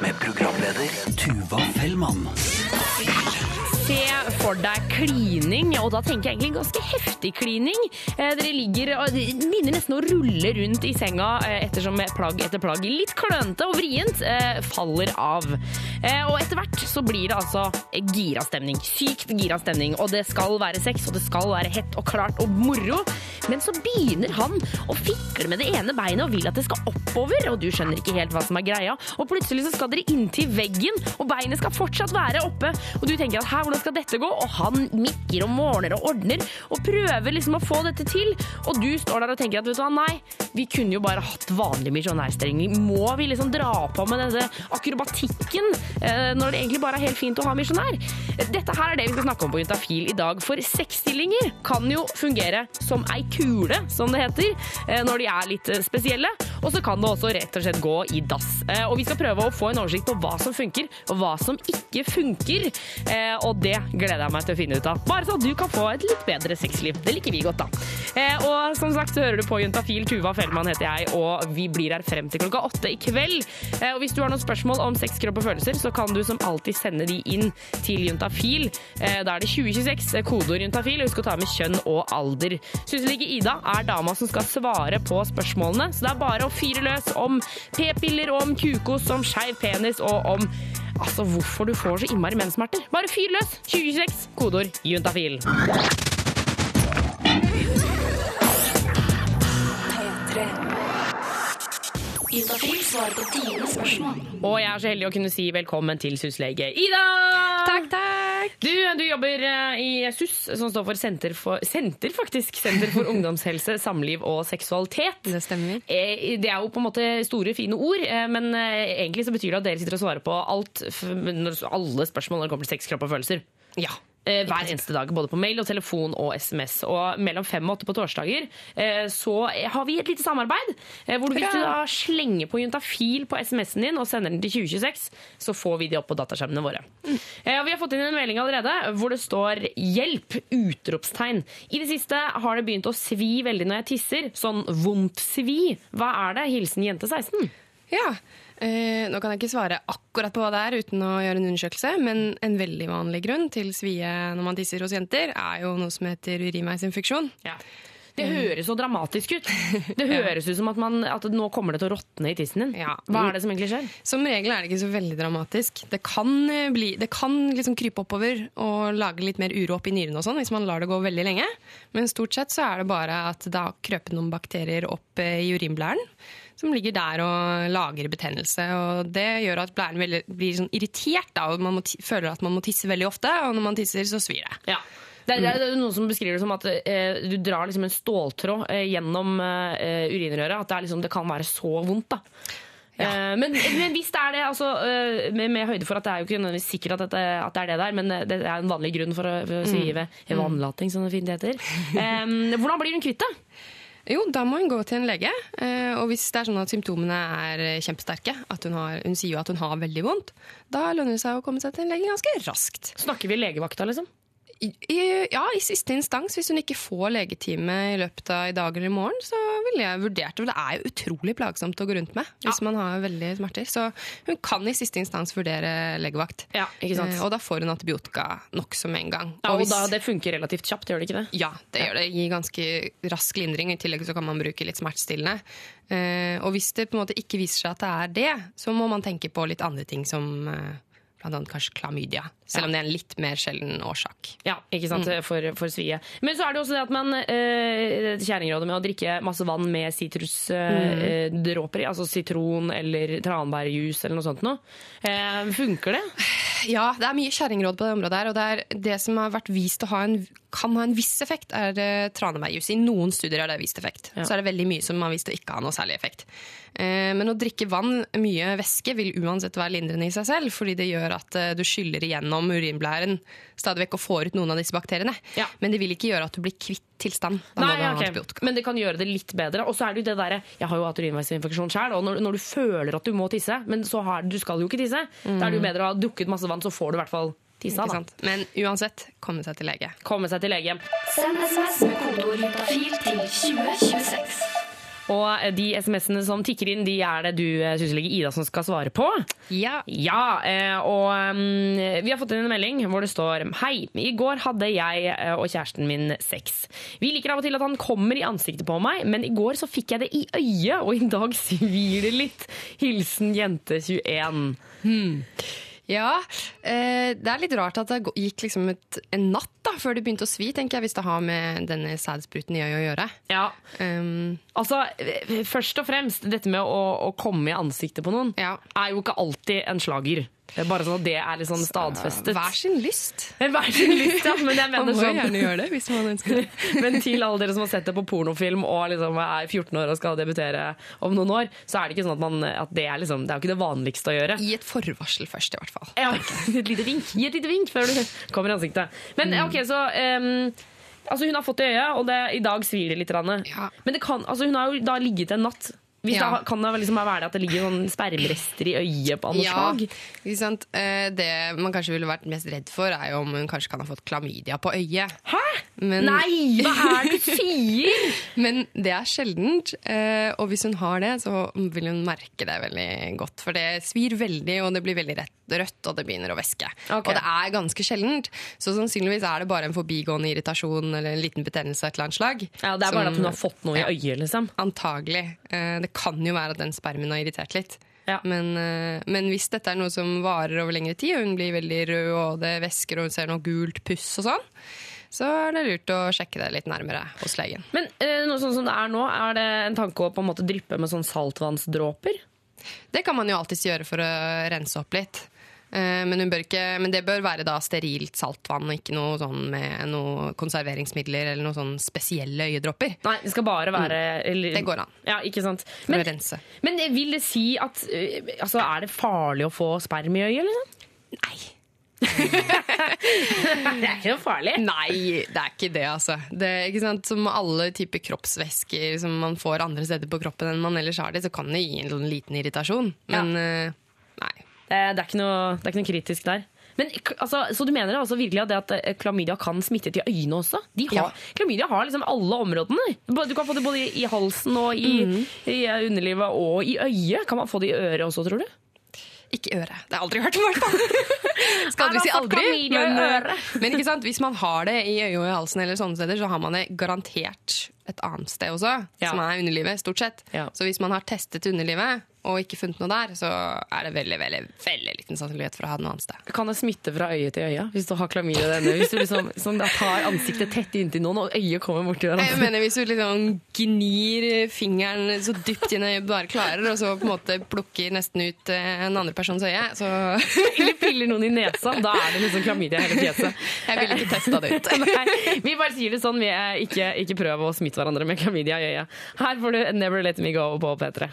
Med programleder Tuva Fellmann. Se for deg klining, og da tenker jeg egentlig ganske heftig klining. Eh, dere ligger og minner nesten å rulle rundt i senga eh, ettersom plagg etter plagg, litt klønete og vrient, eh, faller av. Eh, og etter hvert så blir det altså gira stemning. Sykt gira stemning. Og det skal være sex, og det skal være hett og klart og moro. Men så begynner han å fikle med det ene beinet og vil at det skal oppover, og du skjønner ikke helt hva som er greia. Og plutselig så skal dere inntil veggen, og beinet skal fortsatt være oppe. Og du tenker at her, hvordan skal dette gå? Og han mikker og måler og ordner og prøver liksom å få dette til. Og du står der og tenker at vet du hva, nei, vi kunne jo bare hatt vanlig misjonærstilling. Må vi liksom dra på med denne akrobatikken når det egentlig bare er helt fint å ha misjonær? Dette her er det vi skal snakke om på Juntafil i dag, for sexstillinger kan jo fungere som ei kule, som det heter, eh, når de er litt eh, spesielle. Og så kan det også rett og slett gå i dass. Eh, Og vi skal prøve å få en oversikt på hva som funker, og hva som ikke funker. Eh, Og det gleder jeg meg til å finne ut av. Bare så du kan få et litt bedre sexliv. Det liker vi godt, da. Eh, Og som sagt så hører du på Juntafil. Tuva Fellmann heter jeg, og vi blir her frem til klokka åtte i kveld. Og hvis du har noen spørsmål om sex, kropp og følelser, så kan du som alltid sende de inn til Juntafil. Da er det 2026, eh, kodeord Juntafil. og Husk å ta med kjønn og alder. Syslege Ida er dama som skal svare på spørsmålene, så det er bare å fyre løs om p-piller, om kukos, om skeiv penis og om Altså, hvorfor du får så innmari menssmerter. Bare fyr løs! 2026, kodeord juntafil. Og jeg er så heldig å kunne si velkommen til SUS-lege Ida! Takk, takk. Du, du jobber eh, i SUS, som står for Senter for, senter faktisk, Senter for ungdomshelse, samliv og seksualitet. Det stemmer. Eh, Det er jo på en måte store, fine ord, eh, men egentlig så betyr det at dere sitter og svarer på alt, alle spørsmål når det kommer til sex, kropp og følelser. Ja. Eh, Hver eneste dag, både på mail, og telefon og SMS. Og mellom fem og åtte på torsdager eh, så har vi et lite samarbeid. eh, Hvor hvis du da slenger på juntafil på SMS-en din og sender den til 2026, så får vi de opp på dataskjermene våre. Eh, Og vi har fått inn en melding allerede hvor det står 'hjelp!' utropstegn. I det siste har det begynt å svi veldig når jeg tisser. Sånn vondt svi. Hva er det? Hilsen jente 16. ja. Eh, nå kan jeg ikke svare akkurat på hva det er uten å gjøre en undersøkelse, men en veldig vanlig grunn til svie når man tisser hos jenter, er jo noe som heter urinveisinfeksjon. Ja. Det høres så dramatisk ut. Det høres ut som at, man, at nå kommer det til å råtne i tissen din. Ja. Hva er det som egentlig skjer? Som regel er det ikke så veldig dramatisk. Det kan, eh, bli, det kan liksom krype oppover og lage litt mer uro opp i nyrene og sånn, hvis man lar det gå veldig lenge. Men stort sett så er det bare at det har krøpet noen bakterier opp eh, i urinblæren. Som ligger der og lager betennelse. og Det gjør at blæren veldig, blir sånn irritert da, og man må, føler at man må tisse veldig ofte. Og når man tisser, så svir det. Ja. Det, er- det er noen som beskriver det som at eh, du drar liksom en ståltråd eh, gjennom eh, urinrøret. At det, liksom, det kan være så vondt. da. Eh, men, men hvis det er det, altså, eh, med, med høyde for at det er jo ikke sikkert at, dette, at det er det der, men eh, det er en vanlig grunn for å, for å si ved vannlating, som det fint heter. Hvordan blir hun kvitt det? Jo, da må hun gå til en lege. eh, Og hvis det er sånn at symptomene er eh, kjempesterke, at hun, har, hun sier jo at hun har veldig vondt, da lønner det seg å komme seg til en lege ganske raskt. Snakker vi legevakta, liksom? I, ja, i siste instans, hvis hun ikke får legetime i løpet av i dag eller i morgen, så ville jeg vurdert det. For det er jo utrolig plagsomt å gå rundt med hvis man har veldig smerter. Så hun kan i siste instans vurdere legevakt. Ja, ikke sant? Eh, Og da får hun antibiotika nokså med en gang. Ja, og hvis- da, det funker relativt kjapt, gjør det ikke det? ja, det gjør det. Gir ganske rask lindring. I tillegg så kan man bruke litt smertestillende. Eh, og hvis det på en måte ikke viser seg at det er det, så må man tenke på litt andre ting som eh, blant annet kanskje klamydia. Selv om det er en litt mer sjelden årsak. Ja, ikke sant, for, for svie. Men så er det også det at man eh, Kjerringrådet med å drikke masse vann med sitrusdråper i, altså sitron eller tranbærjus eller noe sånt noe. Eh, funker det? Ja, det er mye kjerringråd på det området her, og det, er det som har vært vist å ha en, kan ha en viss effekt, er uh, tranebærjus. I noen studier har det vist effekt. Ja. Så er det veldig mye som har vist å ikke ha noe særlig effekt. Eh, men å drikke vann, mye væske, vil uansett være lindrende i seg selv, fordi det gjør at eh, du skyller igjennom urinblæren stadig vekk og får ut noen av disse bakteriene. Ja. Men det vil ikke gjøre at du blir kvitt tilstand. Da må Nei, du ha ok. antibiotika. Men det kan gjøre det litt bedre. Og så er det jo det derre Jeg har jo hatt urinveisinfeksjon sjøl, og når, når du føler at du må tisse, men så har, du skal jo ikke tisse, da er det jo bedre å ha drukket masse vann, så får du i hvert fall tissa. Da. Men uansett, komme seg til lege. Komme seg til lege. Send SMS med kodeord til 2026. Og de SMS-ene som tikker inn, de er det du, eh, syslege Ida, som skal svare på. Ja. Ja, eh, og mm, vi har fått inn en melding hvor det står Hei, i går hadde jeg eh, og kjæresten min sex. Vi liker av og til at han kommer i ansiktet på meg, men i går så fikk jeg det i øyet, og i dag svir det litt. Hilsen jente 21. Ja, eh, det er litt rart at det gikk liksom et, en natt da, før det begynte å svi, tenker jeg, hvis det har med denne sædspruten i øyet å gjøre. Ja, Um, altså eh, Først og fremst, dette med å, å komme i ansiktet på noen Ja. er jo ikke alltid en slager. Det er bare sånn at det er litt sånn stadfestet. hver sin lyst. Hver sin lyst, ja. Men jeg Man må sånn gjerne gjøre det hvis man ønsker det. Men til alle dere som har sett det på pornofilm og liksom er 14 år og skal debutere om noen år, så er det ikke sånn at, man, at det er liksom Det er jo ikke det vanligste å gjøre. Gi et forvarsel først, i hvert fall. Ja, et lite vink. Gi et lite vink før du kommer i ansiktet. Men ok, så Um, Altså Hun har fått det i øyet, og det, i dag svir det litt. Ja. Men det kan, altså hun har jo da ligget en natt. Hvis Ja. det, kan det liksom være at det ligger noen spermrester i øyet på noe Ja, slag? ikke sant? Eh, Det man kanskje ville vært mest redd for, er jo om hun kanskje kan ha fått klamydia på øyet. Hæ? Men, Nei, hva er det du sier?! men det er sjeldent, eh, og hvis hun har det, så vil hun merke det veldig godt. For det svir veldig, og det blir veldig rett, rødt, og det begynner å væske. Okay. Og det er ganske sjeldent, så sannsynligvis er det bare en forbigående irritasjon eller en liten betennelse av et eller annet slag. Ja, Det er bare som- at hun har fått noe i øyet, liksom. Antagelig. Eh, Det kan jo være at den spermen har irritert litt. Ja. Men, eh, men hvis dette er noe som varer over lengre tid, og hun blir veldig rød, og det væsker, og hun ser noe gult puss og sånn, så er det lurt å sjekke det litt nærmere hos legen. Men eh, noe sånn som det er nå, er det en tanke å på en måte dryppe med sånn saltvannsdråper? Det kan man jo alltids gjøre for å rense opp litt. Eh, Men, ikke, men det bør være da sterilt saltvann, og ikke noe sånn med noe konserveringsmidler eller noen sånn spesielle øyedråper. Nei, det skal bare være eller, Mm. Det går an. Ja, ikke sant. For Men, men vil det si at eh, altså, Er det farlig å få sperm i øyet, liksom? Nei. Det er ikke noe farlig. Nei, det er ikke det, altså. Det, er ikke? Som alle typer kroppsvæsker som man får andre steder på kroppen enn man ellers har det, så kan det gi en sånn liten irritasjon. Men ja. nei. Det, det, er ikke noe, det er ikke noe kritisk der. Men, altså, så du mener altså virkelig at, det at eh, klamydia kan smitte til øynene også? De har, Ja. Klamydia har liksom alle områdene. Du kan få det både i halsen og i, mm. i underlivet og i øyet. Kan man få det i øret også, tror du? Ikke øre. Det har jeg aldri hørt om, i hvert fall. Skal aldri si aldri. Men, eh, men ikke sant? hvis man har det i øyet og i halsen, eller sånne steder, så har man det garantert et annet sted også, Ja. som er underlivet, stort sett. Ja. Så hvis man har testet underlivet og ikke funnet noe der, så er det veldig veldig, veldig liten sannsynlighet for å ha det noe annet sted. Kan det smitte fra øye til øye hvis du har klamydia denne? Hvis du liksom, sånn, tar ansiktet tett inntil noen, og øyet kommer borti Jeg hverandre. mener Hvis du liksom gnir fingeren så dypt inn i øyet bare klarer, og så på en måte plukker nesten ut eh, en andre persons øye, så Eller piller noen i nesa, da er det liksom klamydia i hele fjeset. Jeg ville ikke testa det ut. Nei, vi bare sier det sånn. Vi er ikke, ikke prøv å smitte hverandre med klamydia i øyet. Her får du Never Let Me Go på P3.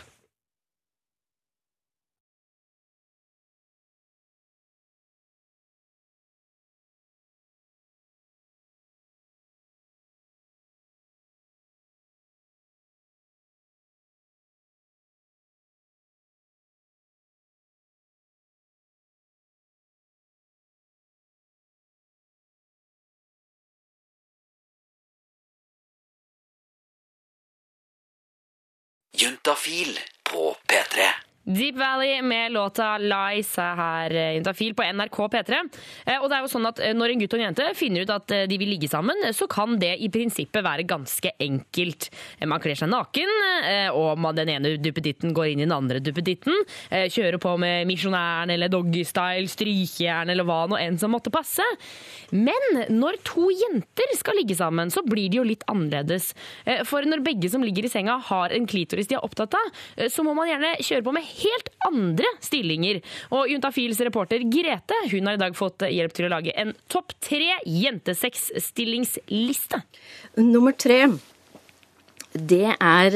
Juntafil på P3. Deep Valley med låta Lies er her i Juntafil på NRK P3. Eh, Og det er jo sånn at eh, Når en gutt og en jente finner ut at eh, de vil ligge sammen, så kan det i prinsippet være ganske enkelt. Eh, Man kler seg naken, eh, og den ene duppeditten går inn i den andre duppeditten. eh, Kjører på med misjonæren eller doggystyle, strykejern eller hva nå enn som måtte passe. Men når to jenter skal ligge sammen, så blir det jo litt annerledes. Eh, For når begge som ligger i senga har en klitoris de er opptatt av, eh, så må man gjerne kjøre på med helt andre stillinger. Og Juntafils reporter Grete hun har i dag fått hjelp til å lage en topp tre jentesexstillingsliste. Nummer tre, det er,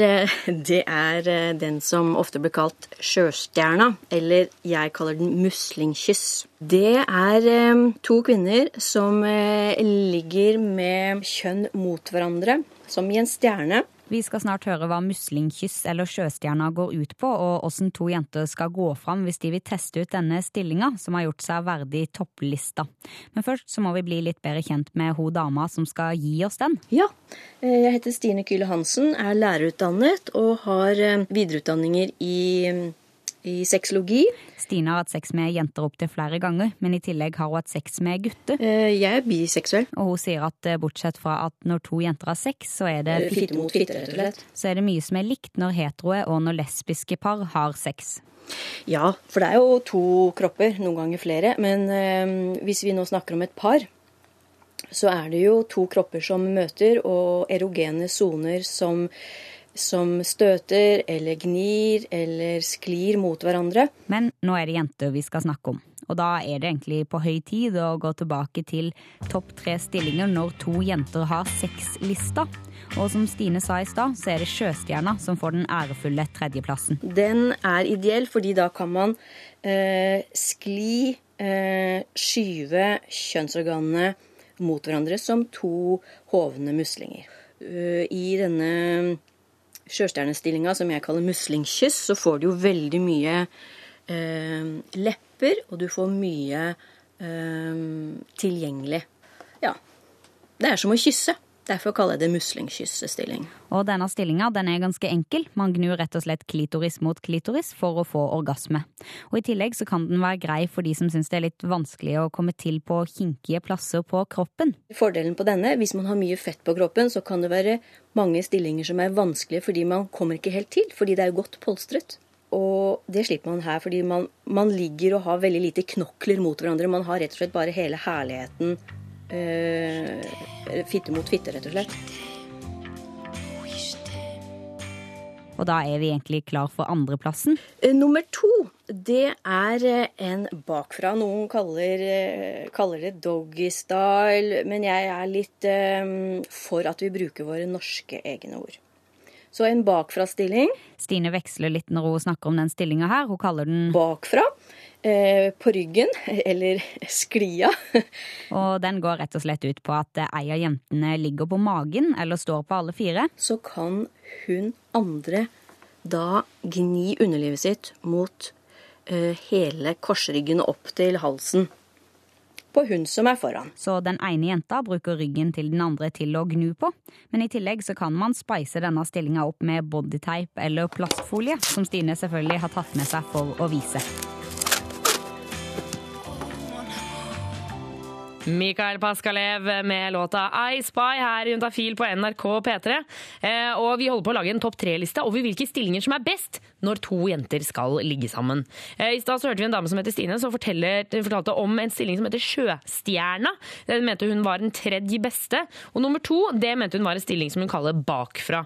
det er eh, den som ofte blir kalt sjøstjerna, eller jeg kaller den muslingkyss. Det er eh, to kvinner som eh, ligger med kjønn mot hverandre, som i en stjerne. Vi skal snart høre hva muslingkyss eller sjøstjerna går ut på, og åssen to jenter skal gå fram hvis de vil teste ut denne stillinga, som har gjort seg verdig topplista. Men først så må vi bli litt bedre kjent med ho dama som skal gi oss den. Ja, eh, jeg heter Stine Kyle Hansen, er lærerutdannet og har eh, videreutdanninger i, i sexologi. Stine har hatt sex med jenter opptil flere ganger, men i tillegg har hun hatt sex med gutter. Eh, Jeg er biseksuell. Og hun sier at eh, bortsett fra at når to jenter har sex, så er det, Eh, Fitte mot fitte, rett og slett. så er det mye som er likt når heteroe og når lesbiske par har sex. Ja, for det er jo to kropper, noen ganger flere. Men hvis vi nå snakker om et par, så er det jo to kropper som møter, og erogene soner som, som støter eller gnir eller sklir mot hverandre. Men nå er det jenter vi skal snakke om. Og da er det egentlig på høy tid å gå tilbake til topp tre stillinger når to jenter har sexlista. Og som Stine sa i stad, så er det Sjøstjerna som får den ærefulle tredjeplassen. Den er ideell, fordi da kan man eh, skli, eh, skyve kjønnsorganene mot hverandre som to hovne muslinger. Uh, I denne sjøstjernestillinga, som jeg kaller muslingkyss, så får du jo veldig mye eh, lepper, og du får mye eh, tilgjengelig. Ja. Det er som å kysse. Derfor kaller jeg det muslingkyssestilling. Og denne stillinga den er ganske enkel. Man gnur rett og slett klitoris mot klitoris for å få orgasme. Og i tillegg så kan den være grei for de som syns det er litt vanskelig å komme til på kinkige plasser på kroppen. Fordelen på denne, hvis man har mye fett på kroppen, så kan det være mange stillinger som er vanskelige fordi man kommer ikke helt til, fordi det er godt polstret. Og det slipper man her, fordi man, man ligger og har veldig lite knokler mot hverandre. Man har rett og slett bare hele herligheten fitte mot fitte, rett og slett. Og da er vi egentlig klar for andreplassen. Eh, Nummer to, det er eh, en bakfra. Noen kaller, eh, kaller det doggy-style, men jeg er litt um, for at vi bruker våre norske egne ord. Så en bakfra-stilling. Stine veksler litt når hun snakker om den stillinga her. Hun kaller den Bakfra. Eh, på ryggen, eller sklia. Og den går rett og slett ut på at ei av jentene ligger på magen eller står på alle fire. Så kan hun andre da gni underlivet sitt mot uh, hele korsryggen opp til halsen på hun som er foran. Så den ene jenta bruker ryggen til den andre til å gnu på. Men i tillegg så kan man spice denne stillinga opp med bodyteip eller plastfolie, som Stine selvfølgelig har tatt med seg for å vise. Mikael Paskalev med låta I Spy her i Juntafil på NRK P3. Eh, og vi holder på å lage en topp tre-liste over hvilke stillinger som er best når to jenter skal ligge sammen. Eh, I stad hørte vi en dame som heter Stine, som fortalte om en stilling som heter Sjøstjerna. Den mente hun var den tredje beste. Og nummer to det mente hun var en stilling som hun kaller bakfra.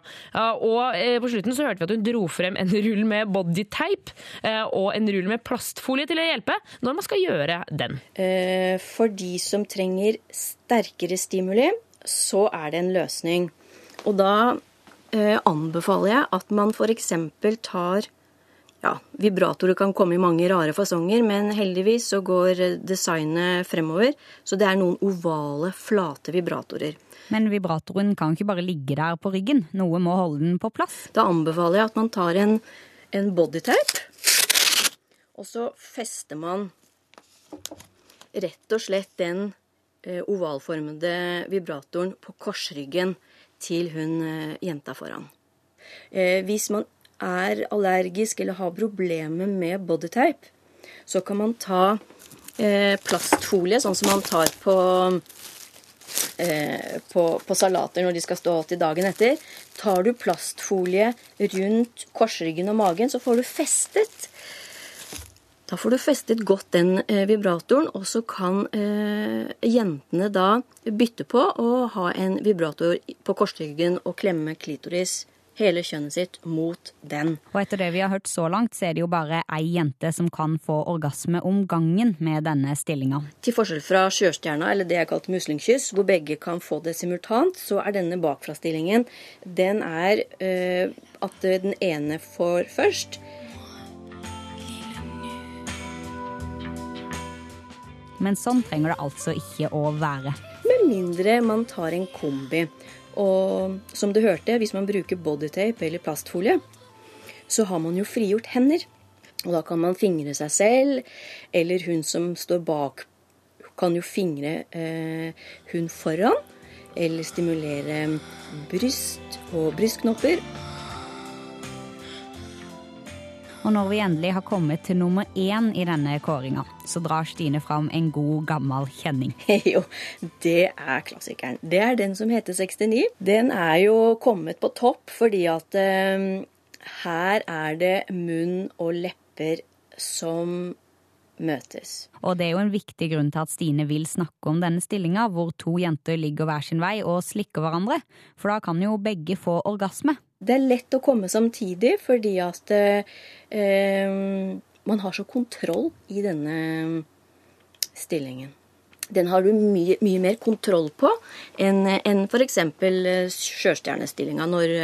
Og eh, på slutten så hørte vi at hun dro frem en rull med bodytape eh, og en rull med plastfolie til å hjelpe når man skal gjøre den. Eh, For de som trenger sterkere stimuli, så er det en løsning. Og da eh, anbefaler jeg at man f.eks. tar ja, Vibratorer kan komme i mange rare fasonger, men heldigvis så går designet fremover. Så det er noen ovale, flate vibratorer. Men vibratoren kan ikke bare ligge der på ryggen. Noe må holde den på plass. Da anbefaler jeg at man tar en, en bodytape, og så fester man rett og slett den eh, ovalformede vibratoren på korsryggen til hun eh, jenta foran. Eh, hvis man er allergisk eller har problemer med bodytape, så kan man ta eh, plastfolie, sånn som man tar på på, på salater når de skal stå til dagen etter. Tar du plastfolie rundt korsryggen og magen, så får du festet da får du festet godt den eh, vibratoren, og så kan eh, jentene da bytte på å ha en vibrator på korsryggen og klemme klitoris, hele kjønnet sitt, mot den. Og etter det vi har hørt så langt, så er det jo bare ei jente som kan få orgasme om gangen med denne stillinga. Til forskjell fra sjøstjerna, eller det jeg kalte muslingkyss, hvor begge kan få det simultant, så er denne bakfrastillingen Den er eh, at den ene får først. Men sånn trenger det altså ikke å være. Med mindre man tar en kombi. Og som du hørte, hvis man bruker bodytape eller plastfolie, så har man jo frigjort hender. Og da kan man fingre seg selv, eller hun som står bak, kan jo fingre eh, hun foran. Eller stimulere bryst og brystknopper. Og når vi endelig har kommet til nummer én i denne kåringa, så drar Stine fram en god, gammel kjenning. Jo, det er klassikeren. Det er den som heter 69. Den er jo kommet på topp fordi at eh, her er det munn og lepper som møtes. Og det er jo en viktig grunn til at Stine vil snakke om denne stillinga, hvor to jenter ligger hver sin vei og slikker hverandre. For da kan jo begge få orgasme. Det er lett å komme samtidig fordi at eh, man har så kontroll i denne stillingen. Den har du mye, mye mer kontroll på enn en f.eks. sjøstjernestillinga, når,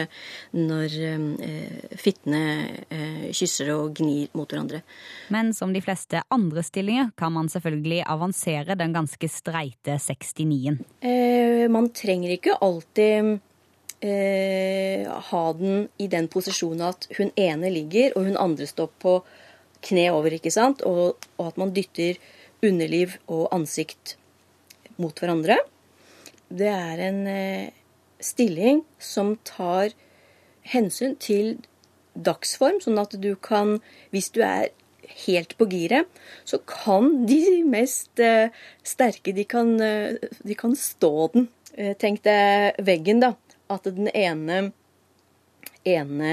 når eh, fittene eh, kysser og gnir mot hverandre. Men som de fleste andre stillinger kan man selvfølgelig avansere den ganske streite 69-en. Eh, man trenger ikke alltid eh, ha den i den posisjonen at hun ene ligger og hun andre står på kne over, ikke sant? Og, og at man dytter underliv og ansikt mot hverandre. Det er en eh, stilling som tar hensyn til dagsform, sånn at du kan, hvis du er helt på giret, så kan de mest eh, sterke, de kan, eh, de kan stå den. Eh, tenk deg veggen, da. At den ene, ene,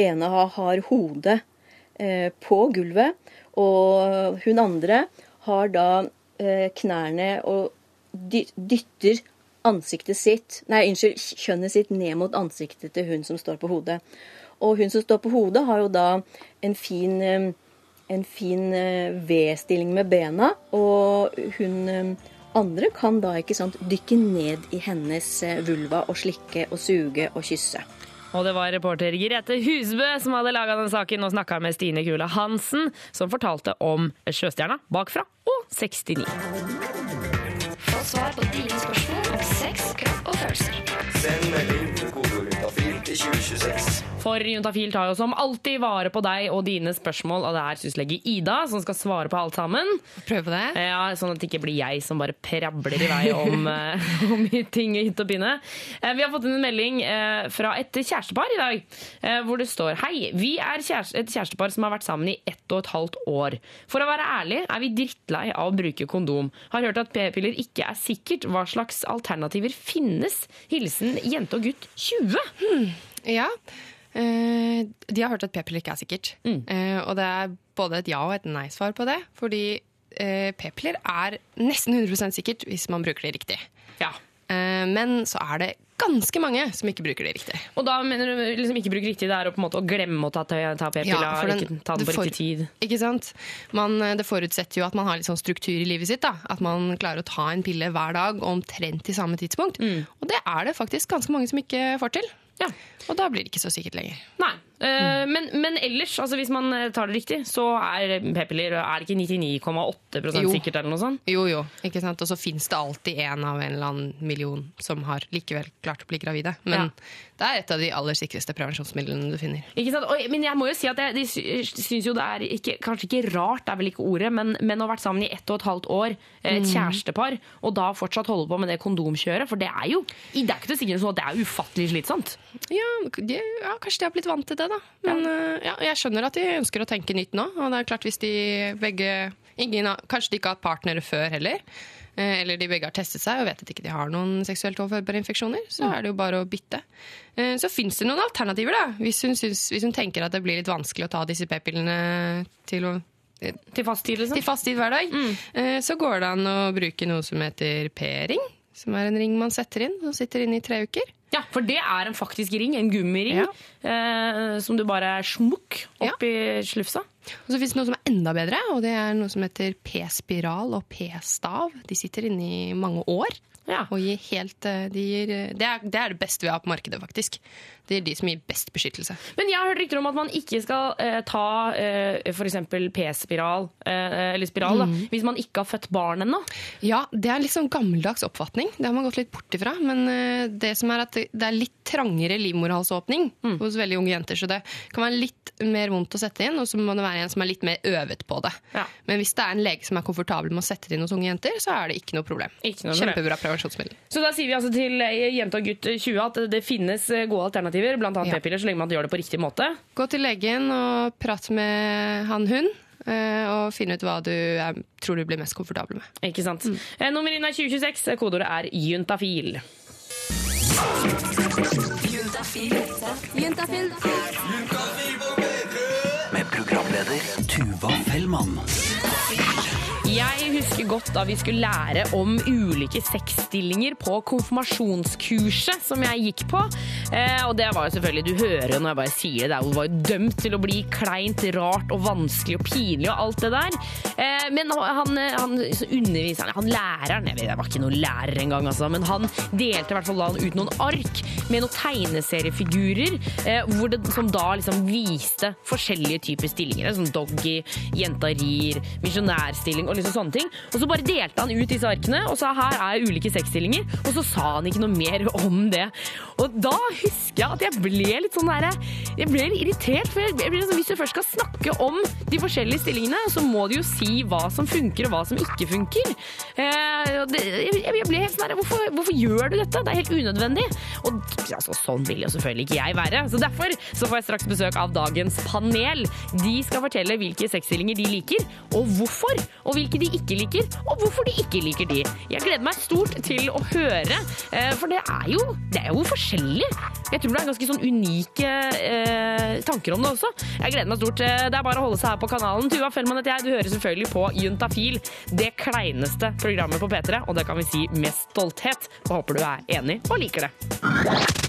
ene har, hodet eh, på gulvet, og hun andre har da eh, knærne og dy- dytter ansiktet sitt Nei, unnskyld, kjønnet sitt ned mot ansiktet til hun som står på hodet. Og hun som står på hodet, har jo da en fin, eh, en fin V-stilling med bena, og hun andre kan da ikke sant, dykke ned i hennes eh, vulva og slikke og suge og kysse. Og det var reporter Grete Husbø som hadde laga den saken og snakka med Stine Kula Hansen, som fortalte om Sjøstjerna bakfra og 69. Få svar på dine spørsmål om sex, kropp og følelser. Send melding For Juntafil tar jo som alltid vare på deg og dine spørsmål, og det er syslege Ida som skal svare på alt sammen. Prøv på det. Ja, Sånn at det ikke blir jeg som bare prabler i vei om, eh, om ting i hytt og pinne. Eh, Vi har fått inn en melding eh, fra et kjærestepar i dag, eh, hvor det står Hei, vi er et kjærestepar som har vært sammen i ett og et halvt år. For å være ærlig er vi drittlei av å bruke kondom. Har hørt at p-piller ikke er sikkert. Hva slags alternativer finnes? Hilsen jente og gutt 20. Ja. Eh, de har hørt at p-piller ikke er sikkert. Eh, og det er både et ja og et nei-svar på det. Fordi eh, p-piller er nesten 100% sikkert hvis man bruker det riktig. Ja. Men så er det ganske mange som ikke bruker det riktig. Og da mener du liksom ikke bruke riktig, det er å på en måte å glemme å ta, ta p-piller, ja, ikke ta den på for- riktig tid. Ikke sant? Man, det forutsetter jo at man har litt sånn struktur i livet sitt. da. At man klarer å ta en pille hver dag omtrent til samme tidspunkt. Og det er det faktisk ganske mange som ikke får til. Ja. Og da blir det ikke så sikkert lenger. Nei. Eh, men, men ellers, altså hvis man eh, tar det riktig, så er p-piller er ikke 99,8 Jo. sikkert eller noe sånt? Jo, jo. ikke sant? Og så fins det alltid en av en eller annen million som har likevel klart å bli gravide. Men Ja. det er et av de aller sikreste prevensjonsmidlene du finner. Ikke sant? Og, men jeg må jo si at jeg, de sy- syns jo det er ikke, kanskje ikke rart, det er vel ikke ordet, men, men å ha vært sammen i ett og et halvt år, et et kjærestepar, og da fortsatt holde på med det kondomkjøret, for det er jo det er ikke det sikkert sånn at det er ufattelig slitsomt. Ja, ja, kanskje de har blitt vant til det, da. Men eh, ja, jeg skjønner at de ønsker å tenke nytt nå. Og det er klart hvis de begge ingen, Kanskje de ikke har hatt partnere før heller. eh, Eller de begge har testet seg og vet at ikke de har noen seksuelt overførbare infeksjoner. Så er det jo bare å bytte. Eh, Så fins det noen alternativer, da. Hvis hun, synes, hvis hun tenker at det blir litt vanskelig å ta disse p-pillene til Til fast tid, liksom. til fast tid hver dag, Mm. så går det an å bruke noe som heter P-ring. Som er en ring man setter inn, som sitter inne i tre uker. Ja, for det er en faktisk ring, en gummiring, Ja. eh, som du bare smukk opp i slufsa. Og så finnes det noe som er enda bedre, og det er noe som heter P-spiral og P-stav. De sitter inne i mange år. Ja. Og gir helt, eh, de gir, eh, det, er, det er det beste vi har på markedet, faktisk. Det er de som gir best beskyttelse. Men jeg har hørt rykter om at man ikke skal eh, ta eh, f.eks. p-spiral, eh, eller spiral, da, hvis man ikke har født barn ennå. Ja, det er litt sånn gammeldags oppfatning. Det har man gått litt bort ifra. Men eh, det som er at det er litt trangere livmorhalsåpning hos veldig unge jenter, så det kan være litt mer vondt å sette inn, og så må det være en som er litt mer øvet på det. Ja. Men hvis det er en lege som er komfortabel med å sette det inn hos unge jenter, så er det ikke noe problem. Ikke noe problem. Kjempebra prevensjonsmiddel. Så da sier vi altså til eh, jente og gutt 20 at det finnes eh, gode alternativer, bl.a. Ja. p-piller, så lenge man gjør det på riktig måte. Gå til legen og prat med han hun, eh, og finne ut hva du er, tror du blir mest komfortabel med. Ikke sant? Mm. Nummer inn er 2026. eh, Kodeordet er juntafil. Med programleder Tuva Fellmann. Jeg husker godt da vi skulle lære om ulike sexstillinger på konfirmasjonskurset som jeg gikk på. Eh, og det var jo selvfølgelig, du hører jo når jeg bare sier det, hun var jo dømt til å bli kleint, rart og vanskelig og pinlig og alt det der. Eh, men han, han underviseren, han læreren, jeg vet, det var ikke noen lærer engang, altså, men han delte i hvert fall da ut noen ark med noen tegneseriefigurer eh, det, som da liksom viste forskjellige typer stillinger. Som doggy, jenta rir, misjonærstilling og liksom sånne ting. Og så bare delte han ut disse arkene og sa her er ulike sexstillinger, og så sa han ikke noe mer om det. Og da husker jeg at jeg ble litt sånn derre Jeg ble litt irritert, for jeg ble sånn, hvis du først skal snakke om de forskjellige stillingene, så må du jo si hva som funker og hva som ikke funker. Eh, og jeg, ble helt sånn hvorfor, hvorfor gjør du dette? Det er helt unødvendig. Og altså, sånn vil jo selvfølgelig ikke jeg være. Så derfor så får jeg straks besøk av dagens panel. De skal fortelle hvilke sexstillinger de liker, og hvorfor. Og hvilke de ikke liker, og hvorfor de ikke liker de. Jeg gleder meg stort til å høre, eh, for det er jo, det er jo forskjellig. Jeg tror det er ganske sånn unike eh, tanker om det også. Jeg gleder meg stort. Eh, Det er bare å holde seg her på kanalen. Tuva Fellmann heter jeg. Du hører selvfølgelig på Juntafil, det kleineste programmet på P3, og det kan vi si med stolthet. Og håper du er enig og liker det.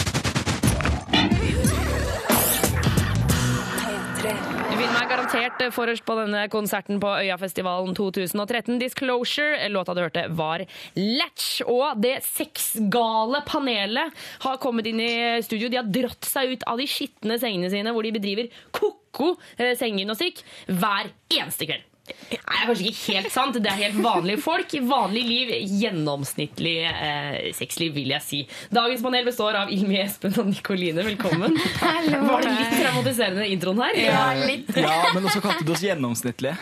Finner meg garantert forrest på denne konserten på Øyafestivalen 2013. Disclosure, låta du hørte, var Latch. Og det sexgale panelet har kommet inn i studio. De har dratt seg ut av de skitne sengene sine, hvor de bedriver ko-ko sengegymnastikk hver eneste kveld. Nei, det er kanskje ikke helt sant. Det er helt vanlige folk. Vanlig liv, gjennomsnittlig eh, sexliv, vil jeg si. Dagens panel består av Ilmi Espen og Nikoline. Velkommen. Var det litt traumatiserende introen her? Ja, litt. ja men også kalte du oss gjennomsnittlige.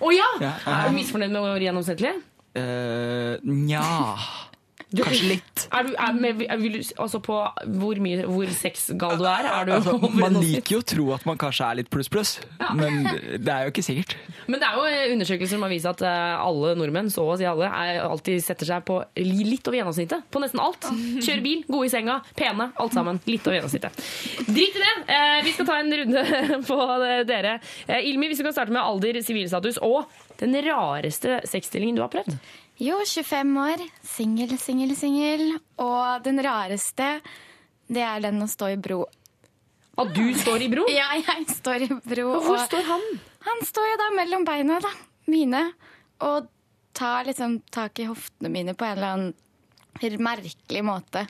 Å ja! Ja. Er du misfornøyd med å være gjennomsnittlig? Uh, Nja Kanskje litt. Er du, er, med, er, vil du, altså på hvor, mye, hvor sexgal du er? er du Altså, man liker jo å tro at man kanskje er litt pluss-pluss, men det er jo ikke sikkert. Men det er jo eh, undersøkelser som har vist at eh, alle nordmenn, så å si alle, alltid setter seg på litt over gjennomsnittet. På nesten alt. Kjører bil, gode i senga, pene, alt sammen. Litt over gjennomsnittet. Drit i det! Eh, vi skal ta en runde på dere. Eh, Ilmi, hvis du kan starte med alder, sivilstatus og den rareste sexstillingen du har prøvd. Jo, 25 år. Singel, singel, singel. Og den rareste, det er den å stå i bro. At du står i bro? Ja, jeg står i bro. Og hvor og står han? Han står jo da mellom beina, da. Mine. Og tar liksom tak i hoftene mine på en eller annen merkelig måte.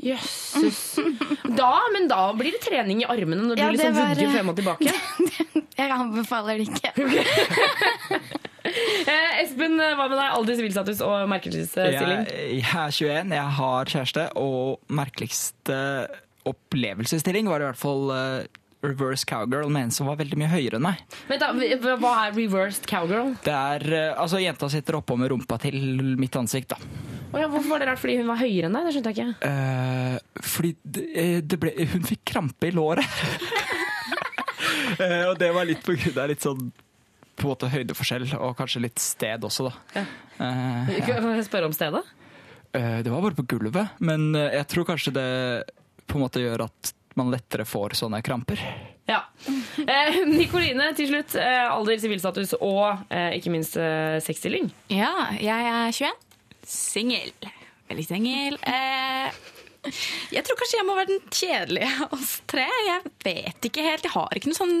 Jøsses. Da, men da blir det trening i armene når du Ja, liksom vugger frem og tilbake. Jeg anbefaler det ikke. Eh, Espen, hva med deg? Alder, sivilstatus og merkelighetsstilling? Jeg, jeg er 21, jeg har kjæreste, og merkeligste opplevelsesstilling var i hvert fall eh, reverse cowgirl med en som var veldig mye høyere enn meg. Vent da, hva- er reversed cowgirl? Det er, eh, altså Jenta sitter oppå med rumpa til mitt ansikt. da. Oh ja, hvorfor var det rart? Fordi hun var høyere enn deg? Det skjønte jeg ikke. Uh, fordi det, eh, det ble, hun fikk krampe i låret. uh, og det var litt på grunn av litt sånn på en måte høydeforskjell, og kanskje litt sted også, da. Ja. Kan jeg spørre om stedet? eh, det var bare på gulvet, men eh, jeg tror kanskje det på en måte gjør at man lettere får sånne kramper. Ja. Eh, Nikoline, til slutt. Eh, alder, sivilstatus og eh, ikke minst eh, sexstilling. Ja, jeg er 21. Singel. Veldig singel. Eh, jeg tror kanskje jeg må være den kjedelige av oss tre. Jeg vet ikke helt. Jeg har ikke noe sånn,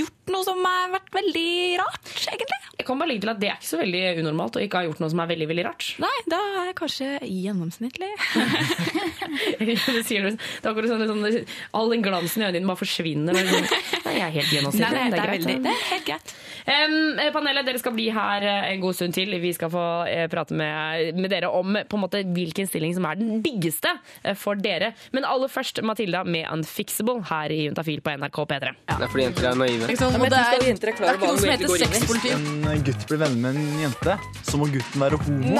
gjort noe som har vært veldig rart, egentlig. Jeg kan bare legge til at Det er ikke så veldig unormalt å ikke ha gjort noe som er veldig veldig rart. Nei, da er jeg kanskje gjennomsnittlig. det er akkurat sånn, sånn, All den glansen i øynene dine bare forsvinner. Sånn, nei, jeg er helt gjennomsnittlig. Nei, nei, det er greit. veldig- det er helt greit. Eh, panelet, dere skal bli her eh, en god stund til. Vi skal få eh, prate med, med dere om måte hvilken stilling som er den diggeste for dere. Men aller først Matilda med Unfixable her i Juntafil på NRK P3. Det er fordi jenter er naive. Ikke sant? Ja, det er, det er ikke noe som heter sexpoliti. En eh, gutt blir venner med en jente, så må gutten være homo.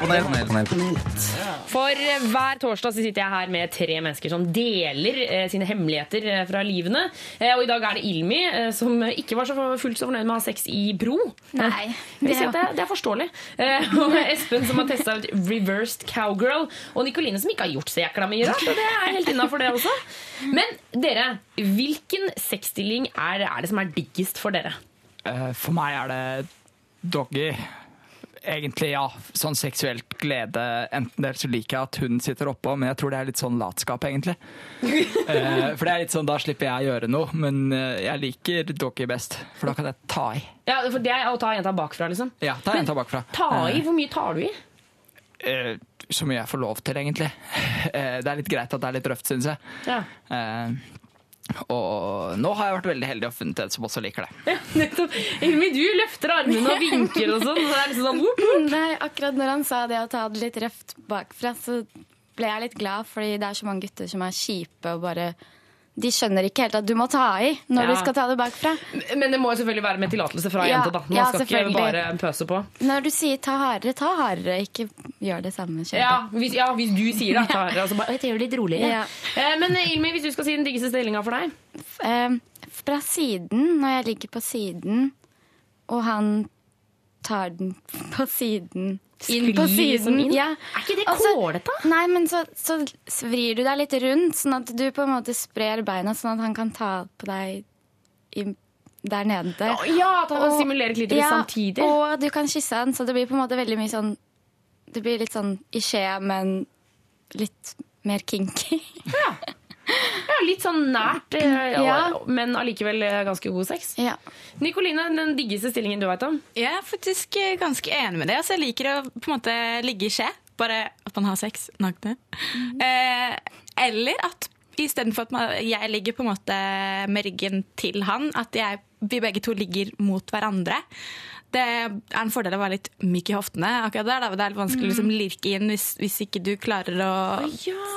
Panel, panel, panel. For eh, hver torsdag så sitter jeg her med tre mennesker som deler eh, sine hemmeligheter eh, fra livene. Eh, og i dag er det Ilmi, som ikke var så fullt så fornøyd med å ha sex i bro. Nei, Det, er, det, det er forståelig. Og Espen som har testa ut reversed cowgirl. Og Nikoline som ikke har gjort så jækla mye rart. Og det er helt innafor, det også. Men dere, hvilken sexstilling er, er det som er diggest for dere? For meg er det doggy. Egentlig, ja. Sånn seksuelt glede. Enten det så liker jeg at hun sitter oppå, men jeg tror det er litt sånn latskap, egentlig. Eh, For det er litt sånn, da slipper jeg å gjøre noe, men eh, jeg liker dere best. For da kan jeg ta i. Ja, for Det er å ta jenta bakfra, liksom. Ja, ta jenta bakfra. Ta i, Eh, Hvor mye tar du i? eh, Så mye jeg får lov til, egentlig. Eh, Det er litt greit at det er litt røft, syns jeg. Ja. Eh, Og nå har jeg vært veldig heldig og funnet en som også liker det. Nettopp. Ilmi, du løfter armene og vinker og sånn. Så Det er liksom sånn whoop, whoop. Nei, akkurat når han sa det å ta det litt røft bakfra, så ble jeg litt glad, fordi det er så mange gutter som er kjipe og bare De skjønner ikke helt at du må ta i når Ja. du skal ta det bakfra. Men det må jo selvfølgelig være med tillatelse fra Ja, jenta. da. Man ja, skal ikke bare pøse på. Når du sier ta hardere, ta hardere. Ikke gjør det samme. Ja hvis, ja, hvis du sier det. Ta, altså bare, jeg gjør det litt roligere. Eh, Men eh, Ilmi, hvis du skal si den diggeste stillinga for deg? Eh, fra siden, når jeg ligger på siden, og han tar den på siden inn på siden. inn? Ja. Er ikke det Altså, kålete? Nei, men så, så vrir du deg litt rundt, sånn at du på en måte sprer beina, sånn at han kan ta på deg i, der nede. Ja, at han kan simulere klitoris ja, samtidig. Og du kan kysse han, så det blir på en måte veldig mye sånn Det blir litt sånn i skje, men litt mer kinky. Ja, litt sånn nært, eh, Ja. men allikevel eh, ganske god sex. Ja. Nikoline, den diggeste stillingen du vet om? Jeg er faktisk eh, ganske enig med det. Altså, jeg liker å på en måte ligge i skje. Bare at man har sex nakne. Eh, eller at istedenfor at man, jeg ligger på en måte med ryggen til han, at jeg, vi begge to ligger mot hverandre. Det er en fordel å være litt myk i hoftene. akkurat der. da. Det er litt vanskelig å liksom, lirke inn hvis, hvis ikke du klarer å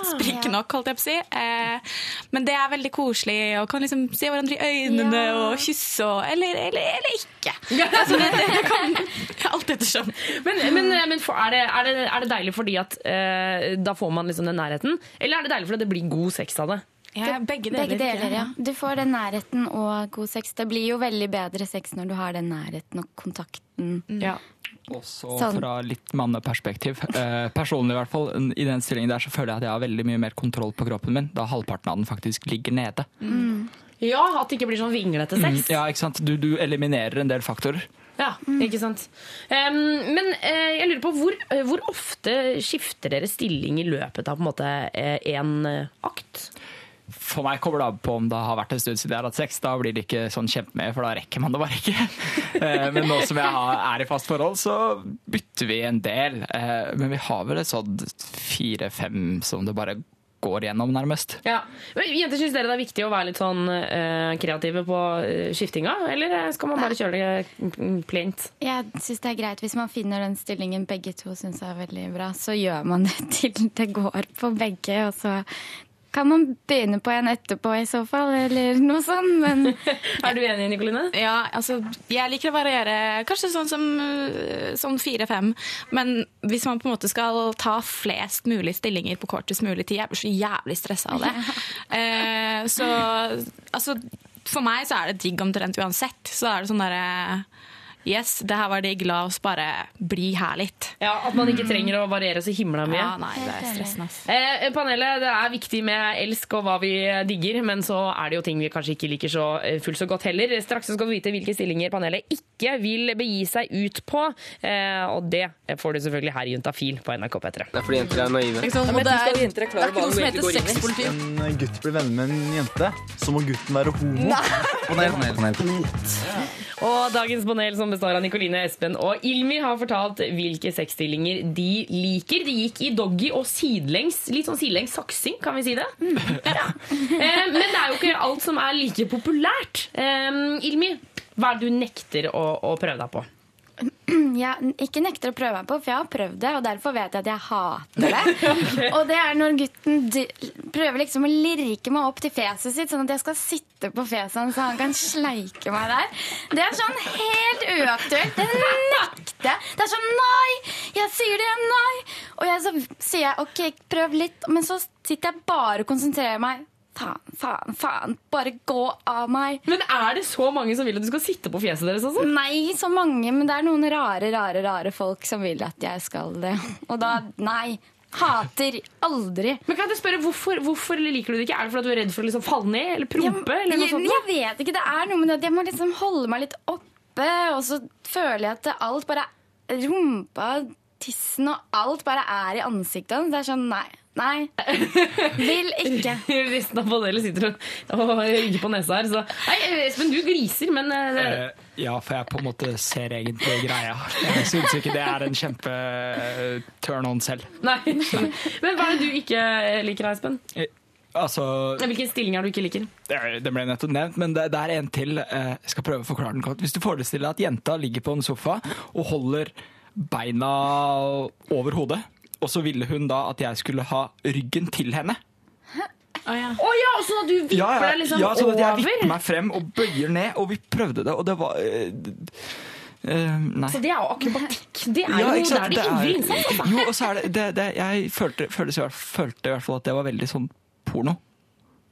sprikke nok, holdt jeg på å si. Eh, men det er veldig koselig, og kan liksom se hverandre i øynene Ja. og kysse og Eller, eller, eller ikke. Altså, det, det kan alt ettersom. Men, men, men for, er, det, er, det, er det deilig fordi at eh, da får man liksom den nærheten? Eller er det deilig fordi det blir god sex av det? Ja, begge deler. Begge deler, ja. Du får den nærheten og god sex. Det blir jo veldig bedre sex når du har den nærheten og kontakten. Ja. Også Sånn. fra litt manneperspektiv. Eh, personlig i hvert fall, I den stillingen der så føler jeg at jeg har veldig mye mer kontroll på kroppen min, da halvparten av den faktisk ligger nede. Ja, At det ikke blir sånn vinglete sex. Mm, ja, ikke sant? Du, du eliminerer en del faktorer. Ja, ikke sant. Um, men uh, jeg lurer på hvor, uh, hvor ofte skifter dere stilling i løpet av på en måte en eh, akt? For meg kommer det an på om det har vært en stund siden jeg har hatt sex. Da blir det ikke sånn kjempemye, for da rekker man det bare ikke. Eh, Men nå som jeg er i fast forhold, så bytter vi en del. Eh, Men vi har vel et sånn fire-fem som det bare går gjennom, nærmest. Ja. Men Jenter, Syns dere det er viktig å være litt sånn eh, kreative på skiftinga, eller skal man bare kjøre det plint? Jeg syns det er greit hvis man finner den stillingen begge to syns er veldig bra. Så gjør man det til det går på begge, og så kan man begynne på en etterpå i så fall, eller noe sånt. Men Er du enig, Nikoline? Ja, altså, jeg liker å variere kanskje sånn som øh, sånn fire-fem. Men hvis man på en måte skal ta flest mulig stillinger på kortest mulig tid, jeg blir så jævlig stressa av det. Eh, så altså, for meg så er det digg omtrent uansett. Så er det sånn derre Yes, det her var digg, la oss bare bli her litt. Ja, At man ikke trenger å variere så himla mye. Ja, nei, det er stressende. Eh, panelet, Det er viktig med elsk og hva vi digger, men så er det jo ting vi kanskje ikke liker så eh, fullt så godt heller. Straks skal du vite hvilke stillinger panelet ikke vil begi seg ut på. Eh, og det får du selvfølgelig her i Juntafil på NRK P3. Det er fordi jenter er naive. Ikke sant? Og det er, det er ikke noe som heter sexpoliti. En gutt blir venner med en jente, så må gutten være homo. Panel, panel, panel. Og Og dagens panel som består av Nikoline, Espen og Ilmi har fortalt hvilke sexstillinger de liker. De gikk i doggy og sidelengs, litt sånn sidelengs saksing, kan vi si det? Ja. Eh, Men det er jo ikke alt som er like populært. Eh, Ilmi, hva er det du nekter å, å prøve deg på? Jeg ikke nekter å prøve meg på, for jeg har prøvd det, og derfor vet jeg at jeg hater det. Og det er når gutten prøver liksom å lirke meg opp til fjeset sitt, sånn at jeg skal sitte på fjeset hans så han kan sleike meg der. Det er sånn helt uaktuelt. Det nekter jeg. Det er sånn nei! Jeg sier det, nei! Og jeg, så sier jeg OK, prøv litt, men så sitter jeg bare og konsentrerer meg. Faen, faen, faen. Bare gå av meg. Men er det så mange som vil at du skal sitte på fjeset deres? Altså? Nei, så mange, men det er noen rare, rare, rare folk som vil at jeg skal det. Og da nei. Hater. Aldri. Men kan jeg spørre, hvorfor, hvorfor liker du det ikke? Er det fordi du er redd for å liksom falle ned eller prompe? eller jeg, jeg vet ikke. Det er noe med det at jeg må liksom holde meg litt oppe, og så føler jeg at alt bare Rumpa, tissen og alt bare er i ansiktet hans. Det er sånn nei. Nei. Vil ikke. Resten av panelet sitter og, og rygger på nesa her. Så. Nei, Espen, du gliser, men Eh, ja, for jeg på en måte ser egentlig greia. Jeg syns ikke det er en kjempe eh, turn on selv. Nei. Men hva er det du ikke liker, Espen? Altså, Hvilken stilling er du ikke liker? det ble nettopp nevnt, men det, det er en til. Jeg skal prøve å forklare den kort. Hvis du forestiller deg at jenta ligger på en sofa og holder beina over hodet, og så ville hun da at jeg skulle ha ryggen til henne. Å ja. sånn at du vipper Ja, ja, deg liksom ja, sånn at jeg vipper meg frem og bøyer ned, og vi prøvde det, og det var uh, eh, Nei. Så det er jo akrobatikk. Det er Ja, jo ikke der innsats. Altså. Jo, og så er det, det, det Jeg følte, følte, følte i hvert fall at det var veldig sånn porno.